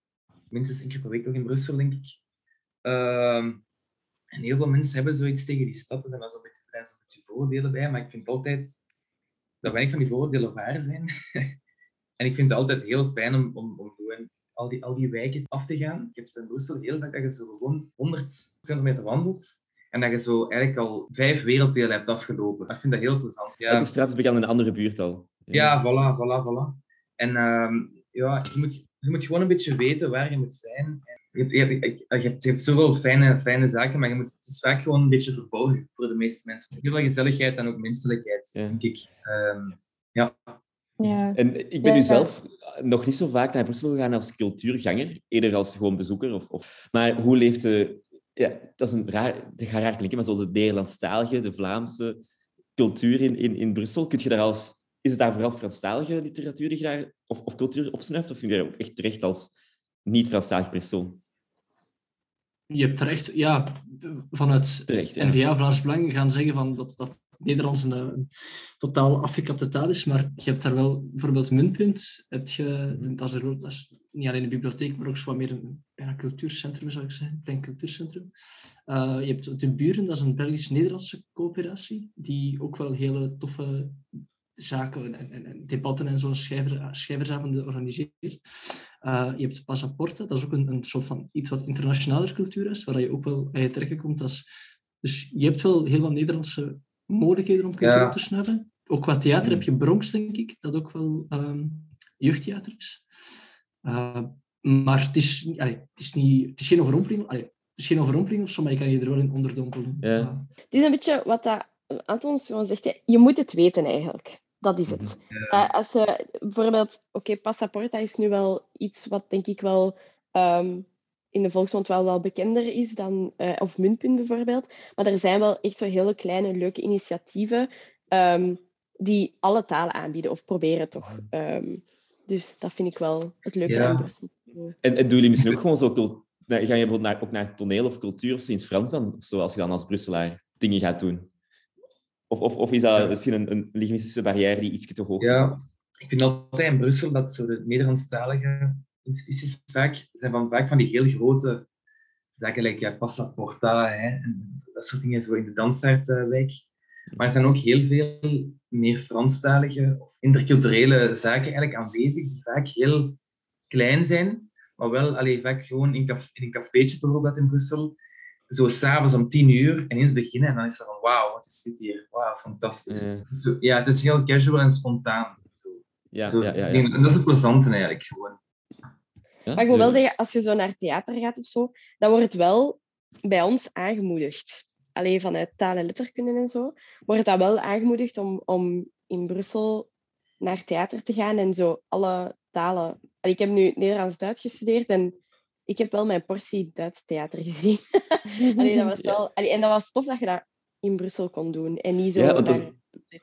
minstens één keer per week nog in Brussel, denk ik. Ehm, en heel veel mensen hebben zoiets tegen die stad. Er zijn daar zo'n er zijn zo'n beetje vooroordelen bij, maar ik vind altijd dat weinig van die vooroordelen waar zijn. en ik vind het altijd heel fijn om, om, om gewoon al die, al die wijken af te gaan. Ik heb zo in Brussel heel vaak dat je zo gewoon 100 kilometer wandelt en dat je zo eigenlijk al vijf werelddelen hebt afgelopen. Ik vind dat heel plezant. Ja. Elke straat is in een andere buurt al. Ja, voilà, voilà, voilà. En ehm, ja, je moet, je moet gewoon een beetje weten waar je moet zijn. En Je hebt, je, hebt, je, hebt, je hebt zoveel fijne, fijne zaken, maar je moet, het is vaak gewoon een beetje verborgen voor de meeste mensen. Heel veel gezelligheid en ook menselijkheid, Ja. denk ik. Ehm, ja. ja. En ik ben Ja, nu ja. zelf nog niet zo vaak naar Brussel gegaan als cultuurganger, eerder als gewoon bezoeker. Of, of... Maar hoe leeft de... Ja, dat is een raar... Dat gaat raar klinken, maar zo de Nederlandstalige, de Vlaamse cultuur in, in, in Brussel, kun je daar als... Is het daar vooral Franstalige literatuur die je daar, of, of cultuur opsnuift? Of vind je daar ook echt terecht als niet-Franstalig persoon? Je hebt terecht, ja, vanuit Terecht, ja. NVA Vlaams Belang gaan zeggen van dat, dat Nederlands een, een totaal afgekapte taal is, maar je hebt daar wel bijvoorbeeld Muntpunt, heb je, dat, is er, ook- dat is niet alleen een bibliotheek, maar ook zo wat meer een bijna cultuurcentrum, zou ik zeggen, een klein cultuurcentrum. Uh, je hebt De Buren, dat is een Belgisch-Nederlandse coöperatie, die ook wel hele toffe zaken en, en, en debatten en zo, schrijver, schrijversavonden organiseert. Uh, je hebt Passaporte, dat is ook een, een soort van iets wat internationaler cultuur is, waar je ook wel bij je terechtkomt als... Dus je hebt wel heel wat Nederlandse mogelijkheden om cultuur Ja. op te snuiven. Ook qua theater heb je Bronx, denk ik, dat ook wel ehm, jeugdtheater is. Uh, maar het is, allee, het, is niet, het is geen overrompeling. Allee, is geen overrompeling of zo, maar je kan je er wel in onderdompelen. Ja. Het is een beetje wat dat Anton zegt. hè. Je moet het weten eigenlijk. Dat is het. Eh, als je bijvoorbeeld, oké, Passaporta is nu wel iets wat denk ik wel ehm, in de volksmond wel, wel bekender is dan, eh, of Muntpunt bijvoorbeeld. Maar er zijn wel echt zo hele kleine, leuke initiatieven ehm, die alle talen aanbieden, of proberen toch. Ehm, dus dat vind ik wel het leuke Ja. aan. En, en doen jullie misschien ook gewoon zo... Ga je bijvoorbeeld naar, ook naar toneel of cultuur of zo in het Frans dan? Zoals je dan als Brusselaar dingen gaat doen? Of, of, of is dat misschien een, een linguïstische barrière die iets te hoog is? Ja, ik vind altijd in Brussel dat zo de Nederlandstalige instituties vaak zijn van, vaak van die heel grote zaken, like ja, Passaporta hè, en dat soort dingen zo in de Dansaardwijk. Maar er zijn ook heel veel meer Franstalige of interculturele zaken eigenlijk aanwezig, die vaak heel klein zijn, maar wel allee, vaak gewoon in, in een cafeetje bijvoorbeeld in Brussel, zo s'avonds om tien uur ineens beginnen en dan is er van wauw, wat is dit hier? Wauw, fantastisch. Ja. Zo, ja, het is heel casual en spontaan. Zo. Ja, Zo, ja, ja. En dat is het plezante eigenlijk gewoon. Ja, Maar ik moet wel zeggen, als je zo naar theater gaat of zo, dan wordt het wel bij ons aangemoedigd. Alleen vanuit taal en letterkunde en zo, wordt dat wel aangemoedigd om, om in Brussel naar theater te gaan en zo alle talen. Allee, ik heb nu Nederlands-Duits gestudeerd en ik heb wel mijn portie Duits theater gezien. Allee, dat was wel, allee, en dat was tof dat je dat in Brussel kon doen en niet zo Ja, want dat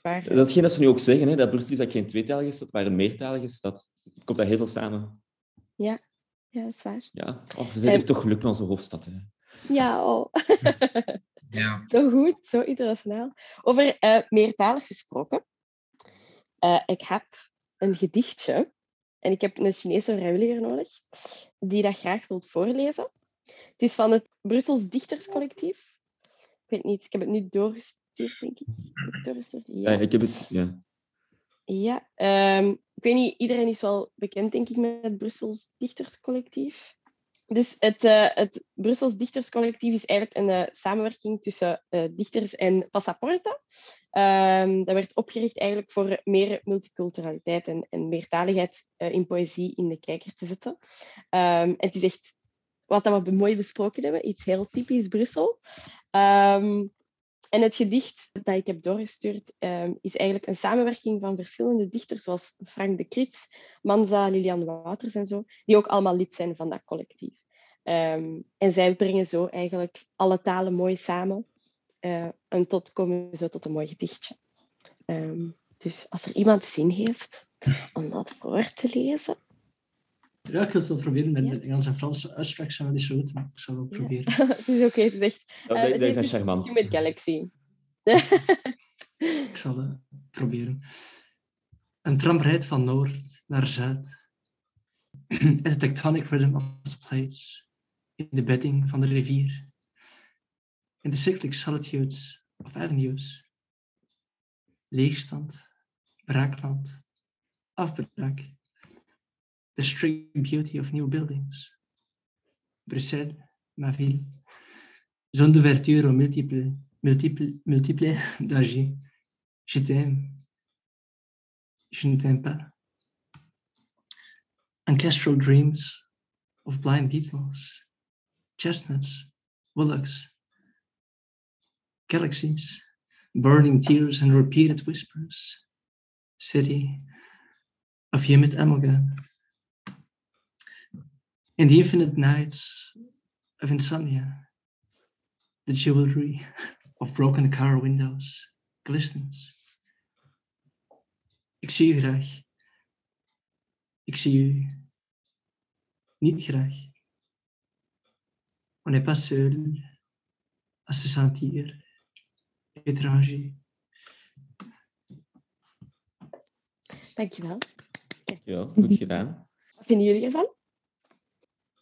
naar. Dat is hetgeen dat ze nu ook zeggen, hè, dat Brussel is dat geen tweetalige stad, maar een meertalige stad. Komt daar heel veel samen. Ja, dat is waar. Ja, oh, we zijn En- hier toch geluk met onze hoofdstad. Hè. Ja, oh. Ja. Zo goed, zo internationaal. Over eh, meertalig gesproken. Eh, ik heb een gedichtje en ik heb een Chinese vrijwilliger nodig die dat graag wil voorlezen. Het is van het Brussels Dichterscollectief. Ik weet niet, ik heb het nu doorgestuurd, denk ik. Heb ik doorgestuurd? Ja. Ja. ik heb het. Ja. ja ehm, ik weet niet, iedereen is wel bekend, denk ik, met het Brussels Dichterscollectief. Dus het, eh, het Brussels Dichterscollectief is eigenlijk een eh, samenwerking tussen eh, dichters en Passaporta. Ehm, dat werd opgericht eigenlijk voor meer multiculturaliteit en, en meertaligheid in poëzie in de kijker te zetten. Ehm, het is echt wat dat we mooi besproken hebben, iets heel typisch Brussel. Ehm, en het gedicht dat ik heb doorgestuurd is eigenlijk een samenwerking van verschillende dichters, zoals Frank de Krits, Manza, Lilian Wouters en zo, die ook allemaal lid zijn van dat collectief. Ehm, en zij brengen zo eigenlijk alle talen mooi samen eh, en tot komen we zo tot een mooi gedichtje. Ehm, dus als er iemand zin heeft om dat voor te lezen. Ja, ik wil het wel proberen. Mijn Ja. mijn Engels en Franse uitspraak zijn wel niet zo goed, maar ik zal het wel Ja. proberen. het is oké, het is echt... Eh, dat, het dat is een dus charmant. Human Galaxy. Ik zal het proberen. Een tram rijdt van noord naar zuid. As a tectonic rhythm of plates in de bedding van de rivier. In de cyclic solitudes of avenues. Leegstand, braakland, afbraak. The strict beauty of new buildings. Bruxelles, ma ville. Zone d'ouverture aux multiples, multiples, multiples dangers. Je t'aime. Je ne t'aime pas. Ancestral dreams of blind beetles, chestnuts, bullocks, galaxies, burning tears and repeated whispers. City of humid amalgam. In the infinite nights of insomnia, the jewelry of broken car windows glistens. Ik zie u graag. Ik zie u niet graag. On n'est pas seul à se sentir étranger. Dankjewel. Ja, goed gedaan. Wat vinden jullie ervan?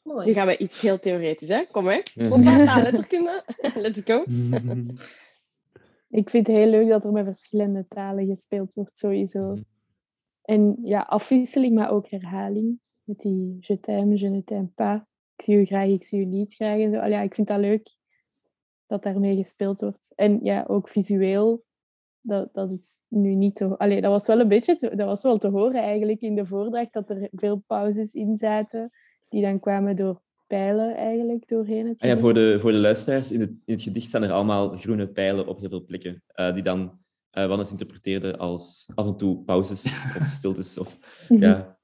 Nu Mooi. gaan we iets heel theoretisch, hè? Kom hè. Kom maar, letterkunde. Let's go. Ik vind het heel leuk dat er met verschillende talen gespeeld wordt, sowieso. Mhm. En ja, afwisseling, maar ook herhaling. Met die je t'aime, je ne t'aime pas. Ik zie u graag, ik zie u niet graag. En zo. Allee, ja, ik vind dat leuk dat daarmee gespeeld wordt. En ja, ook visueel. Dat, dat is nu niet te... Allee, dat was wel een beetje... Te, dat was wel te horen eigenlijk in de voordracht, dat er veel pauzes in zaten, die dan kwamen door pijlen eigenlijk doorheen het Ah ja, voor, de, voor de luisteraars, in het, in het gedicht staan er allemaal groene pijlen op heel veel plekken, eh, die dan eh Wannes interpreteerde als af en toe pauzes of stiltes. Of, ja.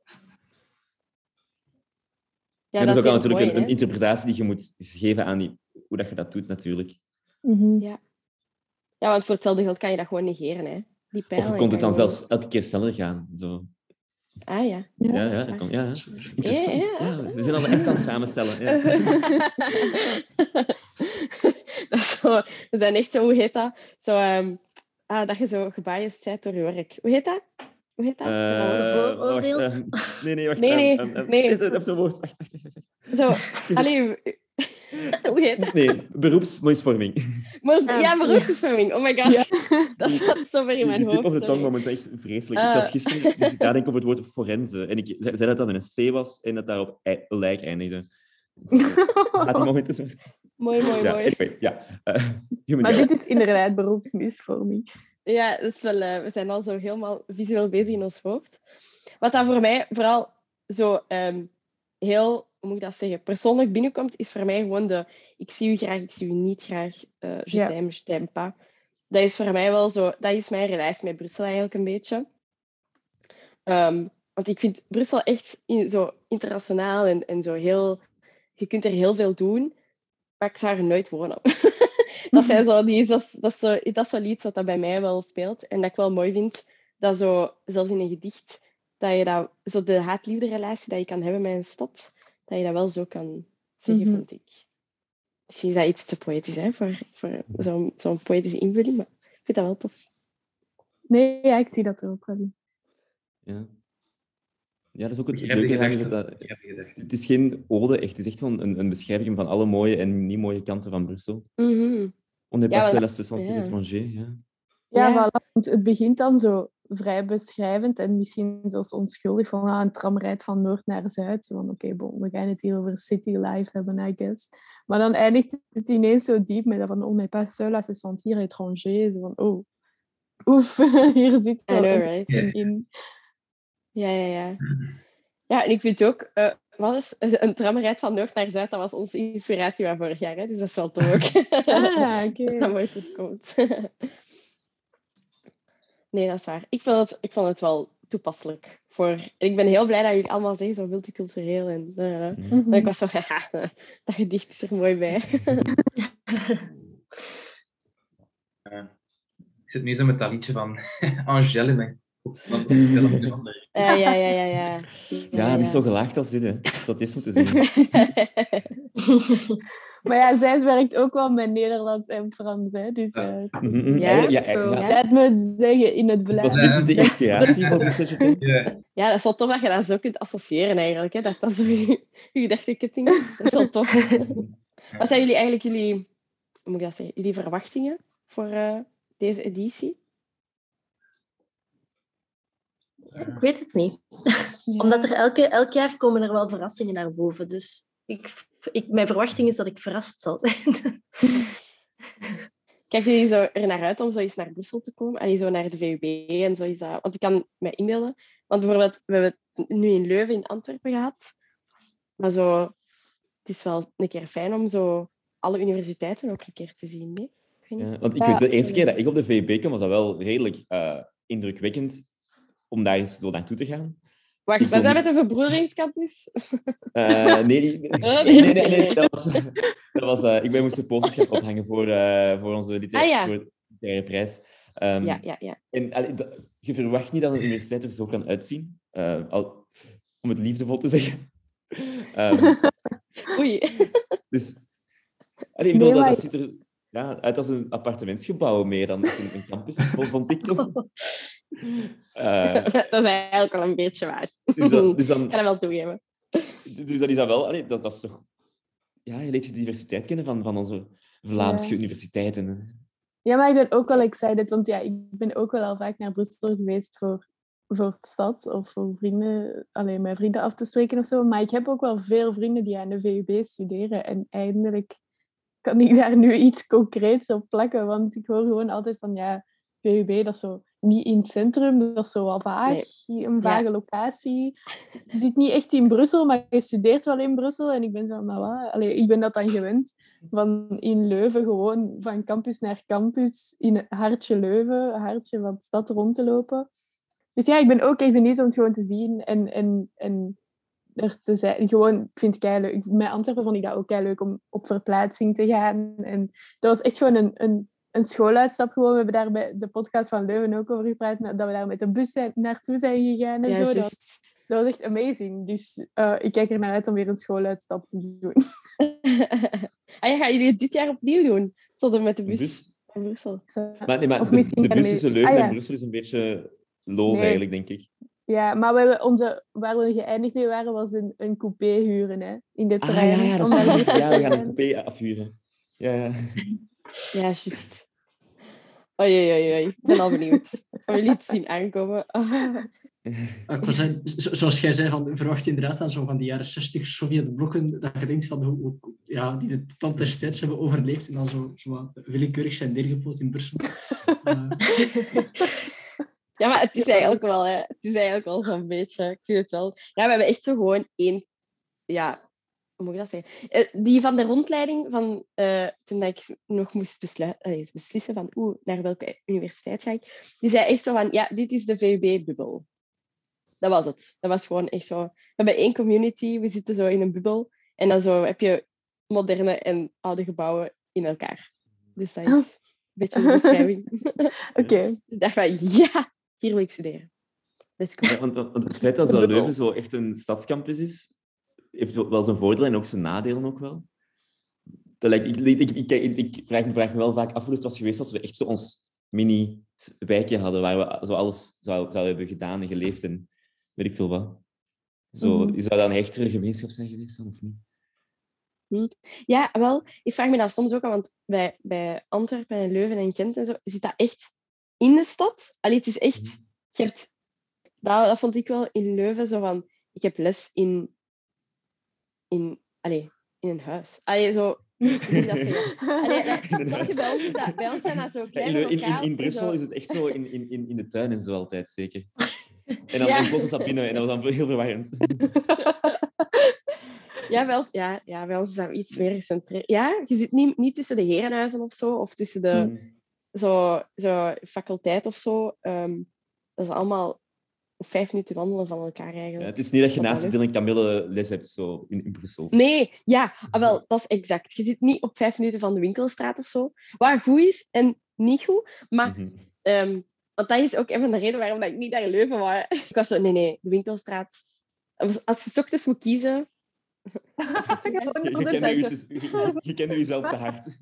Ja, en dat is ook natuurlijk mooi, een, interpretatie die je moet geven aan die, hoe dat je dat doet, natuurlijk. Mhm. Ja, want voor hetzelfde geld kan je dat gewoon negeren, hè. Die Of pijlen. je kon het dan gewoon- zelfs elke keer sneller gaan. Zo. Ah ja. Ja, Ja, dat ja, kan, ja, ja. Interessant. Ja, ja. Ja, we zijn al echt aan het samenstellen. Ja. dat is zo, we zijn echt zo, hoe heet dat? Zo, ehm, ah, dat je zo gebiased bent door je werk. Hoe heet dat? Hoe heet dat? Eh, vooroordeeld? wacht, eh, nee, nee, wacht. Nee, nee, ehm, ehm, nee. Is het op het woord? Wacht, wacht. Zo, allee, hoe heet dat? Nee, beroepsmisvorming. Maar, Ah, ja, beroepsvorming. Oh my god. Ja. Dat zat zo ver in Die mijn tip hoofd. of de tong sorry. moment is echt vreselijk. Ah. Ik was gisteren moest ik nadenken over het woord forense. En ik zei dat dat een C was en dat daarop ei- lijk eindigde. Laat die momenten zo. Mooi, mooi, Ja, mooi. anyway, ja. Eh, Maar dit is inderdaad beroepsmisvorming. Ja, dat is wel, eh, we zijn al zo helemaal visueel bezig in ons hoofd. Wat dat voor mij vooral zo ehm, heel, hoe moet ik dat zeggen, persoonlijk binnenkomt, is voor mij gewoon de ik zie u graag, ik zie u niet graag, eh je Ja. t'aime, je t'aime pas. Dat is voor mij wel zo, dat is mijn relatie met Brussel eigenlijk een beetje. Ehm, want ik vind Brussel echt in, zo internationaal en, en zo heel, je kunt er heel veel doen, maar ik zou er nooit wonen. dat, zijn zo die, dat, is- dat, is zo, dat is zo'n lied wat dat bij mij wel speelt. En dat ik wel mooi vind, dat zo, zelfs in een gedicht, dat je dat, zo de haat-liefde relatie dat je kan hebben met een stad, dat je dat wel zo kan zeggen, vind ik. Misschien is dat iets te poëtisch, hè, voor, voor zo'n zo'n poëtische invulling, maar ik vind dat wel tof. Nee, ja, ik zie dat er ook wel in. Ja. ja, dat is ook het leuke dat dat-. Het is geen ode, echt. Het is echt gewoon een, een beschrijving van alle mooie en niet mooie kanten van Brussel. Mhm. On n'est Ja, pas maar seul à dat- se sentir ja. étranger. Ja. Ja, Ja. voilà. Want het begint dan zo vrij beschrijvend en misschien zelfs onschuldig van ah, een tram rijdt van noord naar zuid. Zo Van oké, bon, we gaan het hier over city life hebben, I guess. Maar dan eindigt het ineens zo diep met dat van on n'est pas seul à se sentir étranger. Zo van oh, oef, hier zit een right? in. Ja, ja, ja. Ja, en ik vind ook, eh, wat is een tramrijd van noord naar zuid, dat was onze inspiratie van vorig jaar, hè? dus dat is wel tof ook. Ah, oké. dat terugkomt. nee, dat is waar. Ik vond het, ik vond het wel toepasselijk. Voor... en Ik ben heel blij dat jullie allemaal zeggen zo multicultureel. En, eh, en ik was zo, haha, dat gedicht is er mooi bij. Ik zit nu zo met dat liedje van Angèle in mijn Van van de. Eh, ja, ja, ja, ja. Ja, die is zo gelaagd als dit. Hè. Dat is moeten zien. Maar ja, zij werkt ook wel met Nederlands en Frans. Hè, dus Ja. eh, Mhm, mhm. Laat me het zeggen in het Was Vlaams. dit de inspiratie voor Brussel Jeté? Ja, Ja, dat is wel tof dat je dat zo kunt associëren eigenlijk. Hè? Dat dat zo je, gedachteketting is. Dat is wel tof. Wat zijn jullie eigenlijk jullie, hoe moet ik dat zeggen, jullie verwachtingen voor eh, deze editie? Ik weet het niet. Ja. Omdat er elke, elk jaar komen er wel verrassingen naar boven. Dus ik, ik, mijn verwachting is dat ik verrast zal zijn. Kijken jullie zo er naar uit om zo eens naar Brussel te komen? Allee, zo naar de VUB en zo is dat... Want ik kan mij inbeelden. Want bijvoorbeeld, we hebben het nu in Leuven, in Antwerpen gehad. Maar zo... Het is wel een keer fijn om zo alle universiteiten ook een keer te zien, nee? Ik weet niet. Ja, want ik Ja, weet, de eerste keer dat ik op de VUB kwam, was dat wel redelijk eh, indrukwekkend om daar eens zo naartoe te gaan. Wacht, was dat met de verbroederingscampus? Eh, nee, die- Oh, nee, nee, nee, nee, nee. dat was, dat was, eh, ik ben moesten posters ophangen voor, eh, voor onze litera- Ah, ja. voor de literaire prijs. Ehm, Ja, ja, ja. En allee, dat- je verwacht niet dat een universiteit er zo kan uitzien. Eh, al, om het liefdevol te zeggen. Ehm, Oei. dus, allee, ik bedoel, Nee, dat, dat ziet er ja, uit als een appartementsgebouw meer dan een, een campus, vond ik toch. Eh, dat is eigenlijk wel een beetje waar. dus, dan, dus, Ik dan, kan dat wel toegeven. dus dat is dat wel, allee, dat, is toch... Ja, je leert de diversiteit kennen van, van onze Vlaamse Ja. universiteiten. Ja, maar ik ben ook wel excited, want ja, ik ben ook wel al vaak naar Brussel geweest voor, voor de stad of voor vrienden, alleen mijn vrienden af te spreken of zo. Maar ik heb ook wel veel vrienden die aan de VUB studeren en eindelijk kan ik daar nu iets concreets op plakken, want ik hoor gewoon altijd van ja, VUB, dat is zo niet in het centrum, dat is zo wat vaag, een vage locatie. Je zit niet echt in Brussel, maar je studeert wel in Brussel. En ik ben zo, maar wat? Allee, ik ben dat dan gewend. Van in Leuven gewoon van campus naar campus, in het hartje Leuven, hartje van de stad rond te lopen. Dus ja, ik ben ook echt benieuwd om het gewoon te zien en, en, en er te zijn. Gewoon, ik vind het leuk. Met Antwerpen vond ik dat ook leuk om op verplaatsing te gaan. En dat was echt gewoon een, een, een schooluitstap. Gewoon. We hebben daar bij de podcast van Leuven ook over gepraat. Dat we daar met de bus zijn, naartoe zijn gegaan en Ja, zo. Dat, dat was echt amazing. Dus eh, ik kijk er naar uit om weer een schooluitstap te doen. ah ja, gaan jullie het dit jaar opnieuw doen? Tot en met de De bus bus. van Brussel. Maar, nee, maar Of de, misschien de bus tussen Leuven Ah, ja. en Brussel is een beetje Nee. eigenlijk, denk ik. Ja, maar we hebben onze, waar we geëindigd mee waren, was een, een coupé huren hè, in de Ah trein. ja, ja, dat is Ja, we gaan een coupé afhuren. Ja, ja. Ja, juist. Oei, oei, oei. Ik ben al benieuwd. Gaan jullie het zien aankomen? Ah, Ik was zeggen, zo- zoals jij zei, van, verwacht je inderdaad aan zo van die jaren 60 Sovjet-blokken, dat je denkt van hoe, hoe- ja, die de tand destijds hebben overleefd en dan zo, zo willekeurig zijn neergepoot in Brussel. Eh, Ja, maar het is eigenlijk wel, hè. Het is eigenlijk wel zo'n beetje. Ik vind het wel. Ja, we hebben echt zo gewoon één. Ja, hoe moet ik dat zeggen? Eh, die van de rondleiding van eh, toen dat ik nog moest besluiten, beslissen van oeh, naar welke universiteit ga ik. Die zei echt zo van ja, dit is de VUB-bubbel. Dat was het. Dat was gewoon echt zo. We hebben één community, we zitten zo in een bubbel. En dan zo heb je moderne en oude gebouwen in elkaar. Dus dat is Oh. een beetje een beschrijving. Oké. Dus ik dacht van ja, hier wil ik studeren. Let's go. Ja, want, want- het feit dat zo Leuven zo echt een stadscampus is, heeft wel zijn voordelen en ook zijn nadelen ook wel. Dat lijkt, ik, ik, ik, ik, ik vraag, me, vraag me wel vaak af hoe het was geweest als we echt zo ons mini-wijkje hadden, waar we zo alles zou, zouden hebben gedaan en geleefd en weet ik veel wat. Zo, Mhm. Zou dat een hechtere gemeenschap zijn geweest dan, of niet? Ja, wel, ik vraag me dat soms ook, aan, want bij, bij Antwerpen en Leuven en Gent en zo, zit dat echt in de stad? Allee, het is echt, je hebt, dat, dat vond ik wel in Leuven zo van, ik heb les in, in, allee, in een huis. Allee, zo, dat dat, dat bij, ons, is dat, bij ons zijn dat zo Ja, in, in, in, lokaaltjes, in Brussel is het echt zo in, in, in, de tuin en zo altijd, zeker. En dan Ja. in Posten zat binnen en dat was dan heel verwarrend. Ja, wel, ja, ja, bij ons is dat iets meer gecentreerd. Ja, je zit niet, niet tussen de herenhuizen of zo, of tussen de... Hmm. Zo, zo faculteit of zo. ehm, dat is allemaal op vijf minuten wandelen van elkaar Ja, eigenlijk. het is niet dat je naast dan Dylan Camille les hebt zo in, in Brussel. Nee, ja, ah, wel, dat is exact. Je zit niet op vijf minuten van de winkelstraat of zo. Wat goed is en niet goed. Maar, Mhm. ehm, want dat is ook een van de redenen waarom dat ik niet naar Leuven wou. Ik was zo, nee, nee, de winkelstraat. Als je ochtends moet kiezen... Je, je, kende u te- je, je kende jezelf te hard.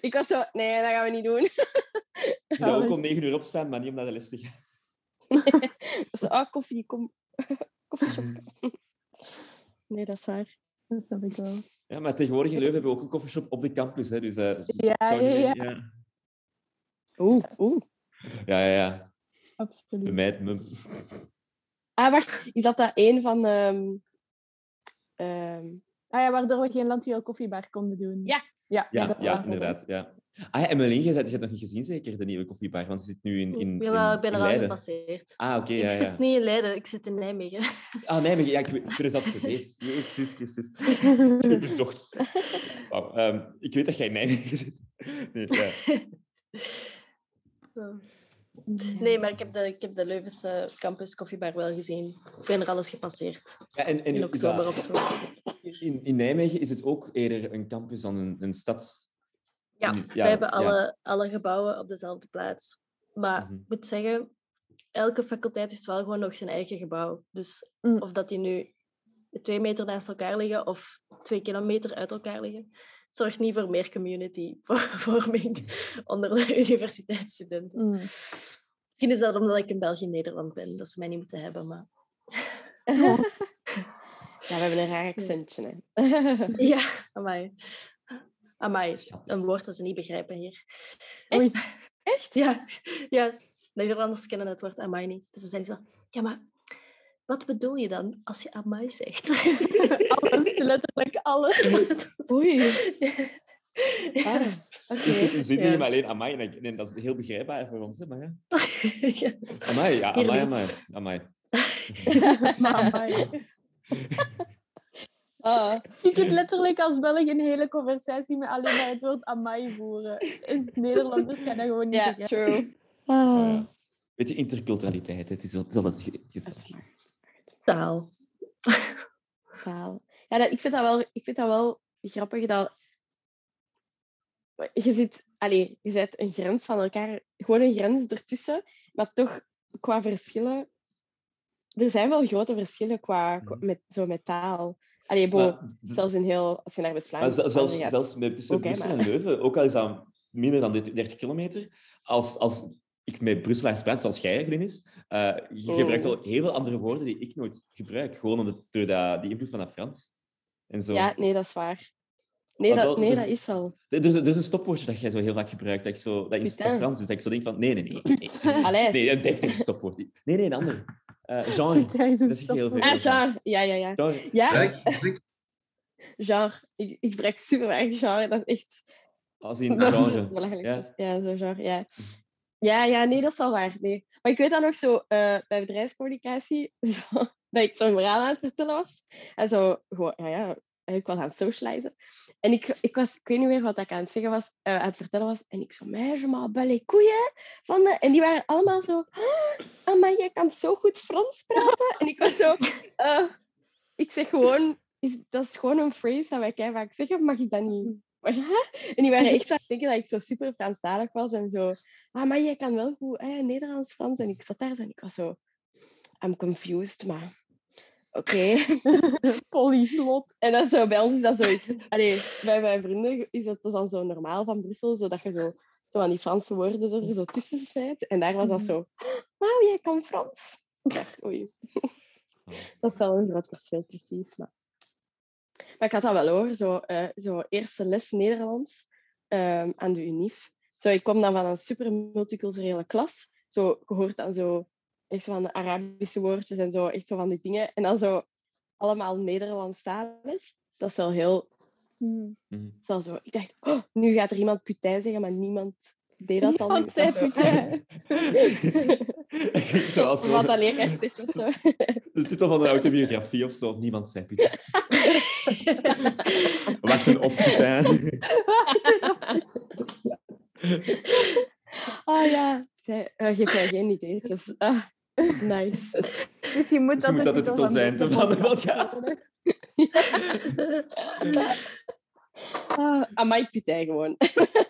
Ik was zo, nee, dat gaan we niet doen. Je zou ook om negen uur opstaan, maar niet om naar de les te gaan. Zo, ah, koffie, kom. Koffieshop. Nee, dat is waar. Dat snap ik wel. Ja, maar tegenwoordig in Leuven hebben we ook een koffieshop op de campus. Hè, dus, eh, Ja, zou ja, ja. ja. Oeh, oeh. Ja, ja, ja. Absoluut. Bemijd me. Ah, wacht. Is dat dat een van... ehm, ehm, Ah ja, waardoor we geen landwiel koffiebar konden doen. Ja. Ja, Ja, ja het. inderdaad. Ja. Ah ja, en Melien, je hebt je hebt nog niet gezien zeker, de nieuwe koffiebar, want ze zit nu in, in, Jawel, in, ik ben in er al Leiden. gepasseerd. Ah, oké, ik ja, zit ja. niet in Leiden, ik zit in Nijmegen. Ah, maar ja, ik weet ik weet dat ze geweest. Jezus Christus. Ik heb bezocht. Ehm, ik weet dat jij in Nijmegen zit. Nee, ja. Zo. Nee, maar ik heb de, ik heb de Leuvense campus koffiebar wel gezien. Ik ben er alles gepasseerd. Ja, en, en In dat- oktober of zo. In, in Nijmegen is het ook eerder een campus dan een, een stads... Ja, we hebben ja. alle, alle gebouwen op dezelfde plaats. Maar Mhm. ik moet zeggen, elke faculteit heeft wel gewoon nog zijn eigen gebouw. Dus Mm. of dat die nu twee meter naast elkaar liggen of twee kilometer uit elkaar liggen, zorgt niet voor meer community vorming onder de universiteitsstudenten. Mm. Misschien is dat omdat ik in België en Nederland ben, dat ze mij niet moeten hebben. Maar Ja, we hebben een raar accentje. Hè. ja, amai. Amai, een woord dat ze niet begrijpen hier. Echt? Echt? Ja, ja. Nederlanders kennen het woord amai niet. Dus ze zeiden zo, ja, maar wat bedoel je dan als je amai zegt? Alles, letterlijk alles. Oei. Ah, oké. Ik heb een zin Ja. in, maar alleen amai. En nee, dat is heel begrijpbaar voor ons, hè, maar ja. Ja. Amai, ja, amai, amai. amai. Amai. Ah, Je kunt letterlijk als Belg een hele conversatie met alleen maar het woord amai voeren. En Nederlanders gaan dat gewoon niet ja, true. Ah. Weet je, interculturaliteit, het is, altijd ge- Dat gezellig. is waar. Taal. taal. Ja, dat, ik, vind dat wel, ik vind dat wel grappig dat je zit, allez, je zet een grens van elkaar, gewoon een grens ertussen, maar toch qua verschillen. Er zijn wel grote verschillen qua, qua- met, zo met taal. Allee, bo, Maar- zelfs in heel, als je naar West-Vlaanderen zel- zelfs, gaat. zelfs met, tussen Brussel maar- en Leuven, ook al is dat minder dan 30 30 kilometer, als, als ik met Brusselaars praat, zoals jij, Glenis, eh je Oh. gebruikt al heel veel andere woorden die ik nooit gebruik, gewoon omdat, door dat, die invloed van dat Frans. En zo. Ja, nee, dat is waar. Nee, dat, nee dus- dat is wel. Er, is, er is een stopwoordje dat jij zo heel vaak gebruikt, dat, ik zo, dat in het. Frans is, dat ik zo denk van, nee, nee, nee. Nee, nee, Allee. nee een deftig stopwoord. Nee, nee, een ander. Eh genre. Dat is heel veel. Ah, genre. Ja, ja, ja. genre. Ja, genre. Ik, ik gebruik super weinig genre. Dat is echt Als in Dat is genre. belachelijk. Ja. Ja, zo genre, ja. Ja, ja, nee, dat is wel waar. Nee. Maar ik weet dan nog zo, eh, bij bedrijfscommunicatie, zo, dat ik zo'n verhaal aan het vertellen was. En zo, gewoon, ja, ja, ik was aan socializen. En ik, ik, was, ik weet niet meer wat ik aan het zeggen was, eh, aan het vertellen was. En ik zo, meisje, maar belle koeien. Van en die waren allemaal zo, ah, maar jij kan zo goed Frans praten. En ik was zo, eh, ik zeg gewoon, is, dat is gewoon een phrase dat wij vaak zeggen, mag ik dat niet? En die waren echt aan het denken dat ik zo super Franstalig was en zo. Ah, maar jij kan wel goed Nederlands, Frans. En ik zat daar en ik was zo, I'm confused, maar oké. Polyglot. En dat zo, bij ons is dat zoiets. Allee, bij mijn vrienden is dat dan zo normaal van Brussel, zodat je zo, zo aan die Franse woorden er zo tussen snijdt. En daar was dat zo, wauw, jij kan Frans. Ik dacht, oei. Dat is wel een groot verschil, precies. Maar, maar ik had dat wel hoor, zo, eh, zo eerste les Nederlands ehm, aan de UNIF. Zo, ik kom dan van een super multiculturele klas. Zo, je hoort dan zo echt zo van de Arabische woordjes en zo, echt zo van die dingen. En dan zo allemaal Nederlandstalig. Dat is wel heel... Hmm. Mhm. Zo, zo. Ik dacht, oh, nu gaat er iemand putijn zeggen, maar niemand deed dat dan. Niemand zei dacht zo, putain. Zoals zo, Wat dat leerkracht zegt of zo. de titel van een autobiografie of zo. Niemand zei putain. Wachten op putain. Ah ja, zij uh, geeft mij geen ideetjes. Ah, nice. Misschien moet dat, Misschien moet dat de titel van zijn van de podcast podcast. worden. Ah, amai putijn gewoon.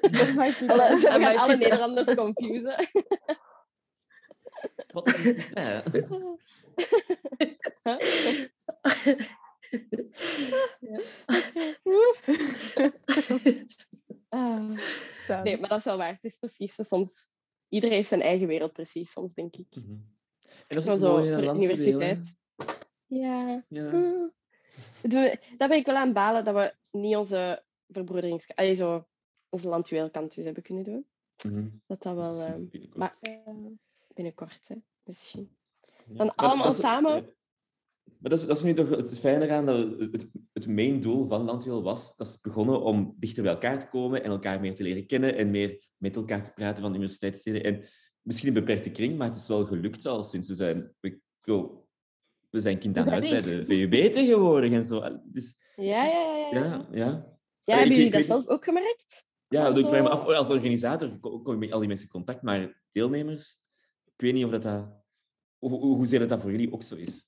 Amai gaan alle. Nederlanders confusen. Wat is? Ah, Zo. nee, maar dat is wel waar. Het is precies zo soms... Iedereen heeft zijn eigen wereld, precies, soms, denk ik. Mhm. En dat is ook zo, mooi in een universiteit. Ja. Ja. Mm. Doen- Daar ben ik wel aan balen dat we niet onze verbroederings... Allee, zo onze landjuweelkantjes hebben kunnen doen. Mhm. Dat dat wel... Ehm, binnenkort. maar eh, binnenkort, hè. Misschien. Ja. dan allemaal is- samen? ja. Maar dat is, dat is nu toch het fijne eraan dat het, het main doel van Landwiel was, dat is begonnen om dichter bij elkaar te komen en elkaar meer te leren kennen en meer met elkaar te praten van de universiteitssteden. En misschien een beperkte kring, maar het is wel gelukt al sinds we zijn... We, zijn kind aan huis bij de VUB tegenwoordig en zo. Dus, Ja, ja, ja. ja. ja. ja, ja. Hebben jullie dat zelf ook gemerkt? Ja, ik vraag me af, als organisator kom je met al die mensen in contact, maar deelnemers, ik weet niet of dat... dat hoe, hoe, hoe zeer dat, dat voor jullie ook zo is.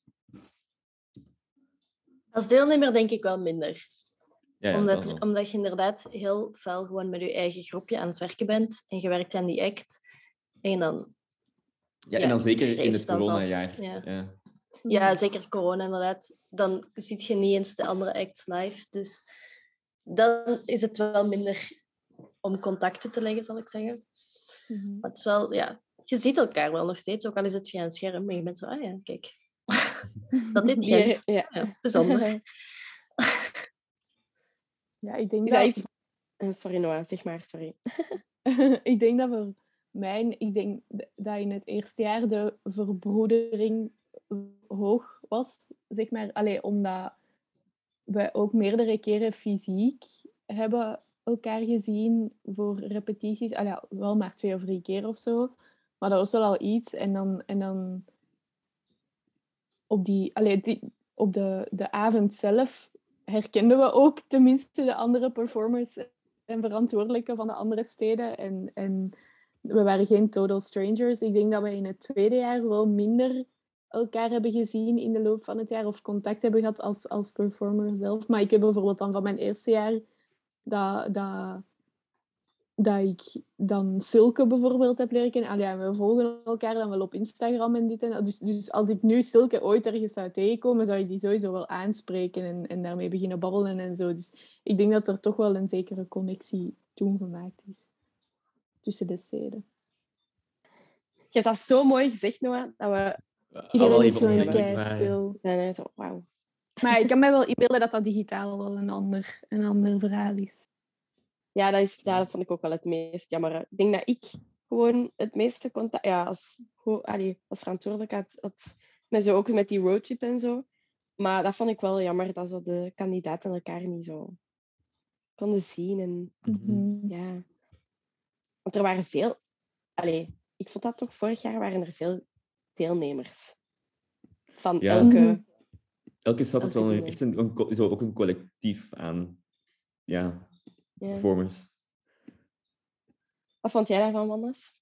Als deelnemer denk ik wel minder. Ja, ja, omdat, omdat je inderdaad heel fel gewoon met je eigen groepje aan het werken bent. En je werkt aan die act. En dan, Ja, ja, en dan zeker in het coronajaar. ja. Ja. ja, zeker corona inderdaad. Dan ziet je niet eens de andere acts live. Dus dan is het wel minder om contacten te leggen, zal ik zeggen. Mhm. Maar het is wel, ja, je ziet elkaar wel nog steeds, ook al is het via een scherm. En je bent zo, ah ja, kijk. Dat dit Gent. ja. Ja, bijzonder. Ja, ik denk Is dat dat... iets... Eh, Sorry Noah, zeg maar, sorry. ik denk dat voor mijn, ik denk dat in het eerste jaar de verbroedering hoog was, zeg maar, allee, omdat we ook meerdere keren fysiek hebben elkaar gezien voor repetities. Ja, wel maar twee of drie keer of zo. Maar dat was wel al iets. En dan, en dan op, die, allee, die, op de, de avond zelf herkenden we ook tenminste de andere performers en verantwoordelijken van de andere steden. En, en we waren geen total strangers. Ik denk dat we in het tweede jaar wel minder elkaar hebben gezien in de loop van het jaar of contact hebben gehad als, als performer zelf. Maar ik heb bijvoorbeeld dan van mijn eerste jaar dat, dat, dat ik dan Silke bijvoorbeeld heb leren kennen. Ja, we volgen elkaar dan wel op Instagram en dit en dat. Dus, dus als ik nu Silke ooit ergens zou tegenkomen, zou ik die sowieso wel aanspreken en, en daarmee beginnen babbelen en zo. Dus ik denk dat er toch wel een zekere connectie toen gemaakt is tussen de steden. Je hebt dat zo mooi gezegd, Noah, dat we... Iedereen is even gewoon onmiddellijk, kei maar- stil. Nee, nee, zo, wauw. Maar ik kan mij wel inbeelden dat dat digitaal wel een ander, een ander verhaal is. Ja, dat, is, ja, dat vond ik ook wel het meest jammer. Ik denk dat ik gewoon het meeste contact... Ja, als, allee, als verantwoordelijk had, had met zo ook met die roadtrip en zo. Maar dat vond ik wel jammer, dat zo de kandidaten elkaar niet zo konden zien. En Mhm. ja... Want er waren veel... Allee, ik vond dat toch, vorig jaar waren er veel deelnemers. Van Ja. elke... Mhm. Elke stad Elke wel echt een, zo ook een collectief aan ja, Ja. performers. Wat vond jij daarvan, Wannes?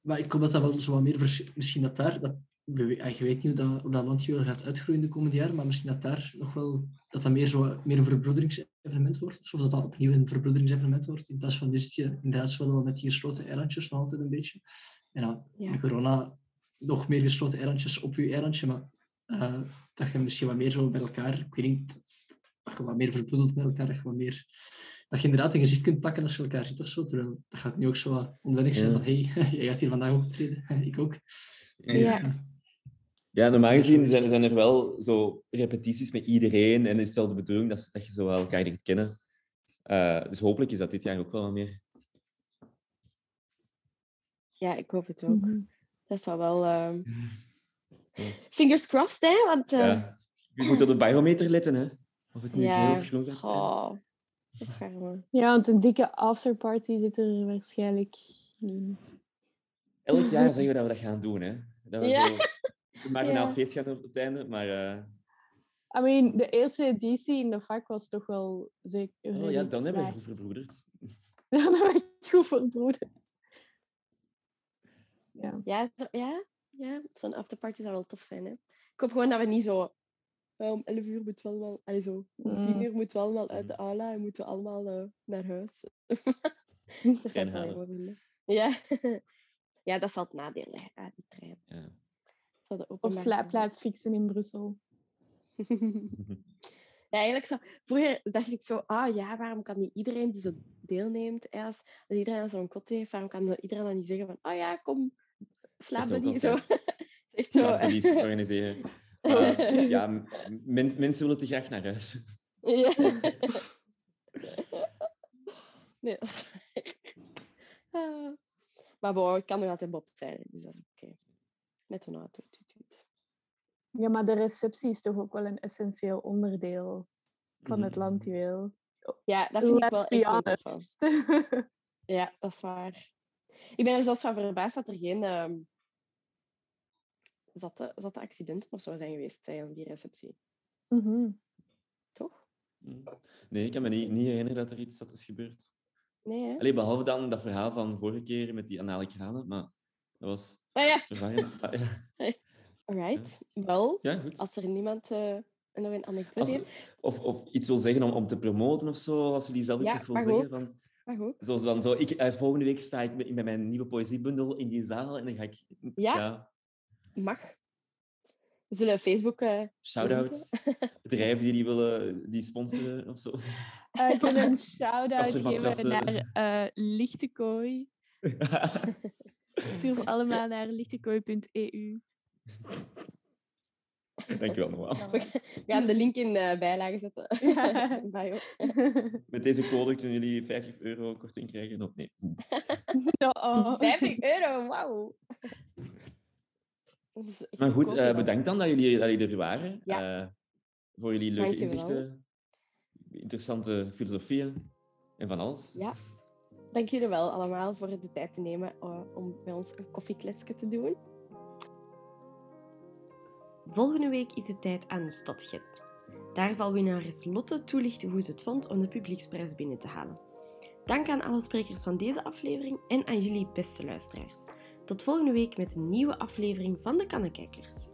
Maar ik hoop dat dat wel zo wat meer... Misschien dat daar... Dat, je weet niet hoe dat, hoe dat land wel gaat uitgroeien de komende jaren, maar misschien dat daar nog wel... Dat dat meer, zo, meer een verbroederingsevenement wordt. Of dat dat opnieuw een verbroederingsevenement wordt. In plaats van nu zit je inderdaad wel met die gesloten eilandjes nog altijd een beetje. En dan Ja. met corona nog meer gesloten eilandjes op je eilandje, maar eh, dat je misschien wat meer zo bij elkaar... Ik weet niet, dat je wat meer verbroedelt met elkaar, dat je wat meer... Dat je inderdaad een gezicht kunt pakken als je elkaar ziet of zo. Terwijl dat gaat nu ook zo wat onwennig zijn Ja. van hey, jij gaat hier vandaag optreden. ik ook. Ja. Ja, normaal gezien zijn, zijn er wel zo repetities met iedereen en is het wel de bedoeling dat, dat je zo wel elkaar leert kennen. Eh, dus hopelijk is dat dit jaar ook wel meer. Ja, ik hoop het ook. Mhm. Dat zou wel... ehm, Ja. Fingers crossed, hè? Want... eh, Ja. Je moet op de barometer letten, hè? Of het nu Ja. veel of groen gaat zijn. Oh. Ja, want een dikke afterparty zit er waarschijnlijk in. Elk jaar zeggen we dat we dat gaan doen, hè? Dat we Ja. zo een marginaal Ja. feest gaan doen op het einde, maar... eh, I mean, de eerste editie in de vak was toch wel zeker. oh, ja, dan hebben we goed verbroederd. Dan hebben we goed verbroederd. Ja. Ja, zo- ja, ja zo'n afterparty zou wel tof zijn, hè? Ik hoop gewoon dat we niet zo... om 11 uur moet wel wel... Allee, zo, om 10 Mm. uur moet wel wel uit de aula en moeten we allemaal eh, naar huis. dat zou Trein ik wel halen. Ja. ja, dat zal het nadeel zijn, die trein. Ja. Of slaapplaats fixen in Brussel. Ja, eigenlijk zo. Vroeger dacht ik zo, ah ja, waarom kan niet iedereen die zo deelneemt, als, als iedereen aan zo'n kot heeft, waarom kan iedereen dan niet zeggen van, ah ja, kom, slaap ook buddy, zo. Echt zo. Slaapbuddies organiseren. Maar, ja, mens- mensen willen te graag naar huis. Ja. nee, dat is waar. Ah. Maar bon, ik kan nog altijd Bob zijn, dus dat is oké. Met een auto. Ja, maar de receptie is toch ook wel een essentieel onderdeel van het Mm. landjuweel. Ja, dat vind ik wel echt honest. Ja, dat is waar. Ik ben er zelfs van verbaasd dat er geen ehm zatte, zatte accidenten of zo zijn geweest tijdens die receptie. Mhm. Toch? Mm. Nee, ik kan me niet, niet herinneren dat er iets dat is gebeurd. Nee, hè? Allee, behalve dan dat verhaal van vorige keer met die anale kranen, maar dat was Ah ja, ja. alright. Wel, Ja, goed. als er niemand eh, nog een anekdote Als- heeft. of, of iets wil zeggen om, om te promoten of zo, als jullie zelf iets Ja, wil zeggen. Van, Maar goed. zoals dan zo, ik, eh, volgende week sta ik met, met mijn nieuwe poëziebundel in die zaal en dan ga ik... Ja? Mag. We zullen Facebook... eh, shout-outs. Bedrijven die die willen die sponsoren of zo. Eh, ik wil een shout-out geven naar eh Lichtekooi. Stuur allemaal naar lichtekooi.eu. Dankjewel, Noah. we gaan de link in de bijlage zetten. Ja. Met deze code kunnen jullie 50 euro korting krijgen. Of nee. Oh. 50 euro, wauw. Maar goed, eh, dan- bedankt dan dat jullie, dat jullie er waren. Ja. Eh, voor jullie leuke Dankjewel. inzichten. Interessante filosofieën. en van alles. Ja. Dank jullie wel allemaal voor de tijd te nemen eh, om bij ons een koffiekletsje te doen. Volgende week is het tijd aan de stad Gent. Daar zal winnares Lotte toelichten hoe ze het vond om de publieksprijs binnen te halen. Dank aan alle sprekers van deze aflevering en aan jullie beste luisteraars. Tot volgende week met een nieuwe aflevering van de Kannekijkers.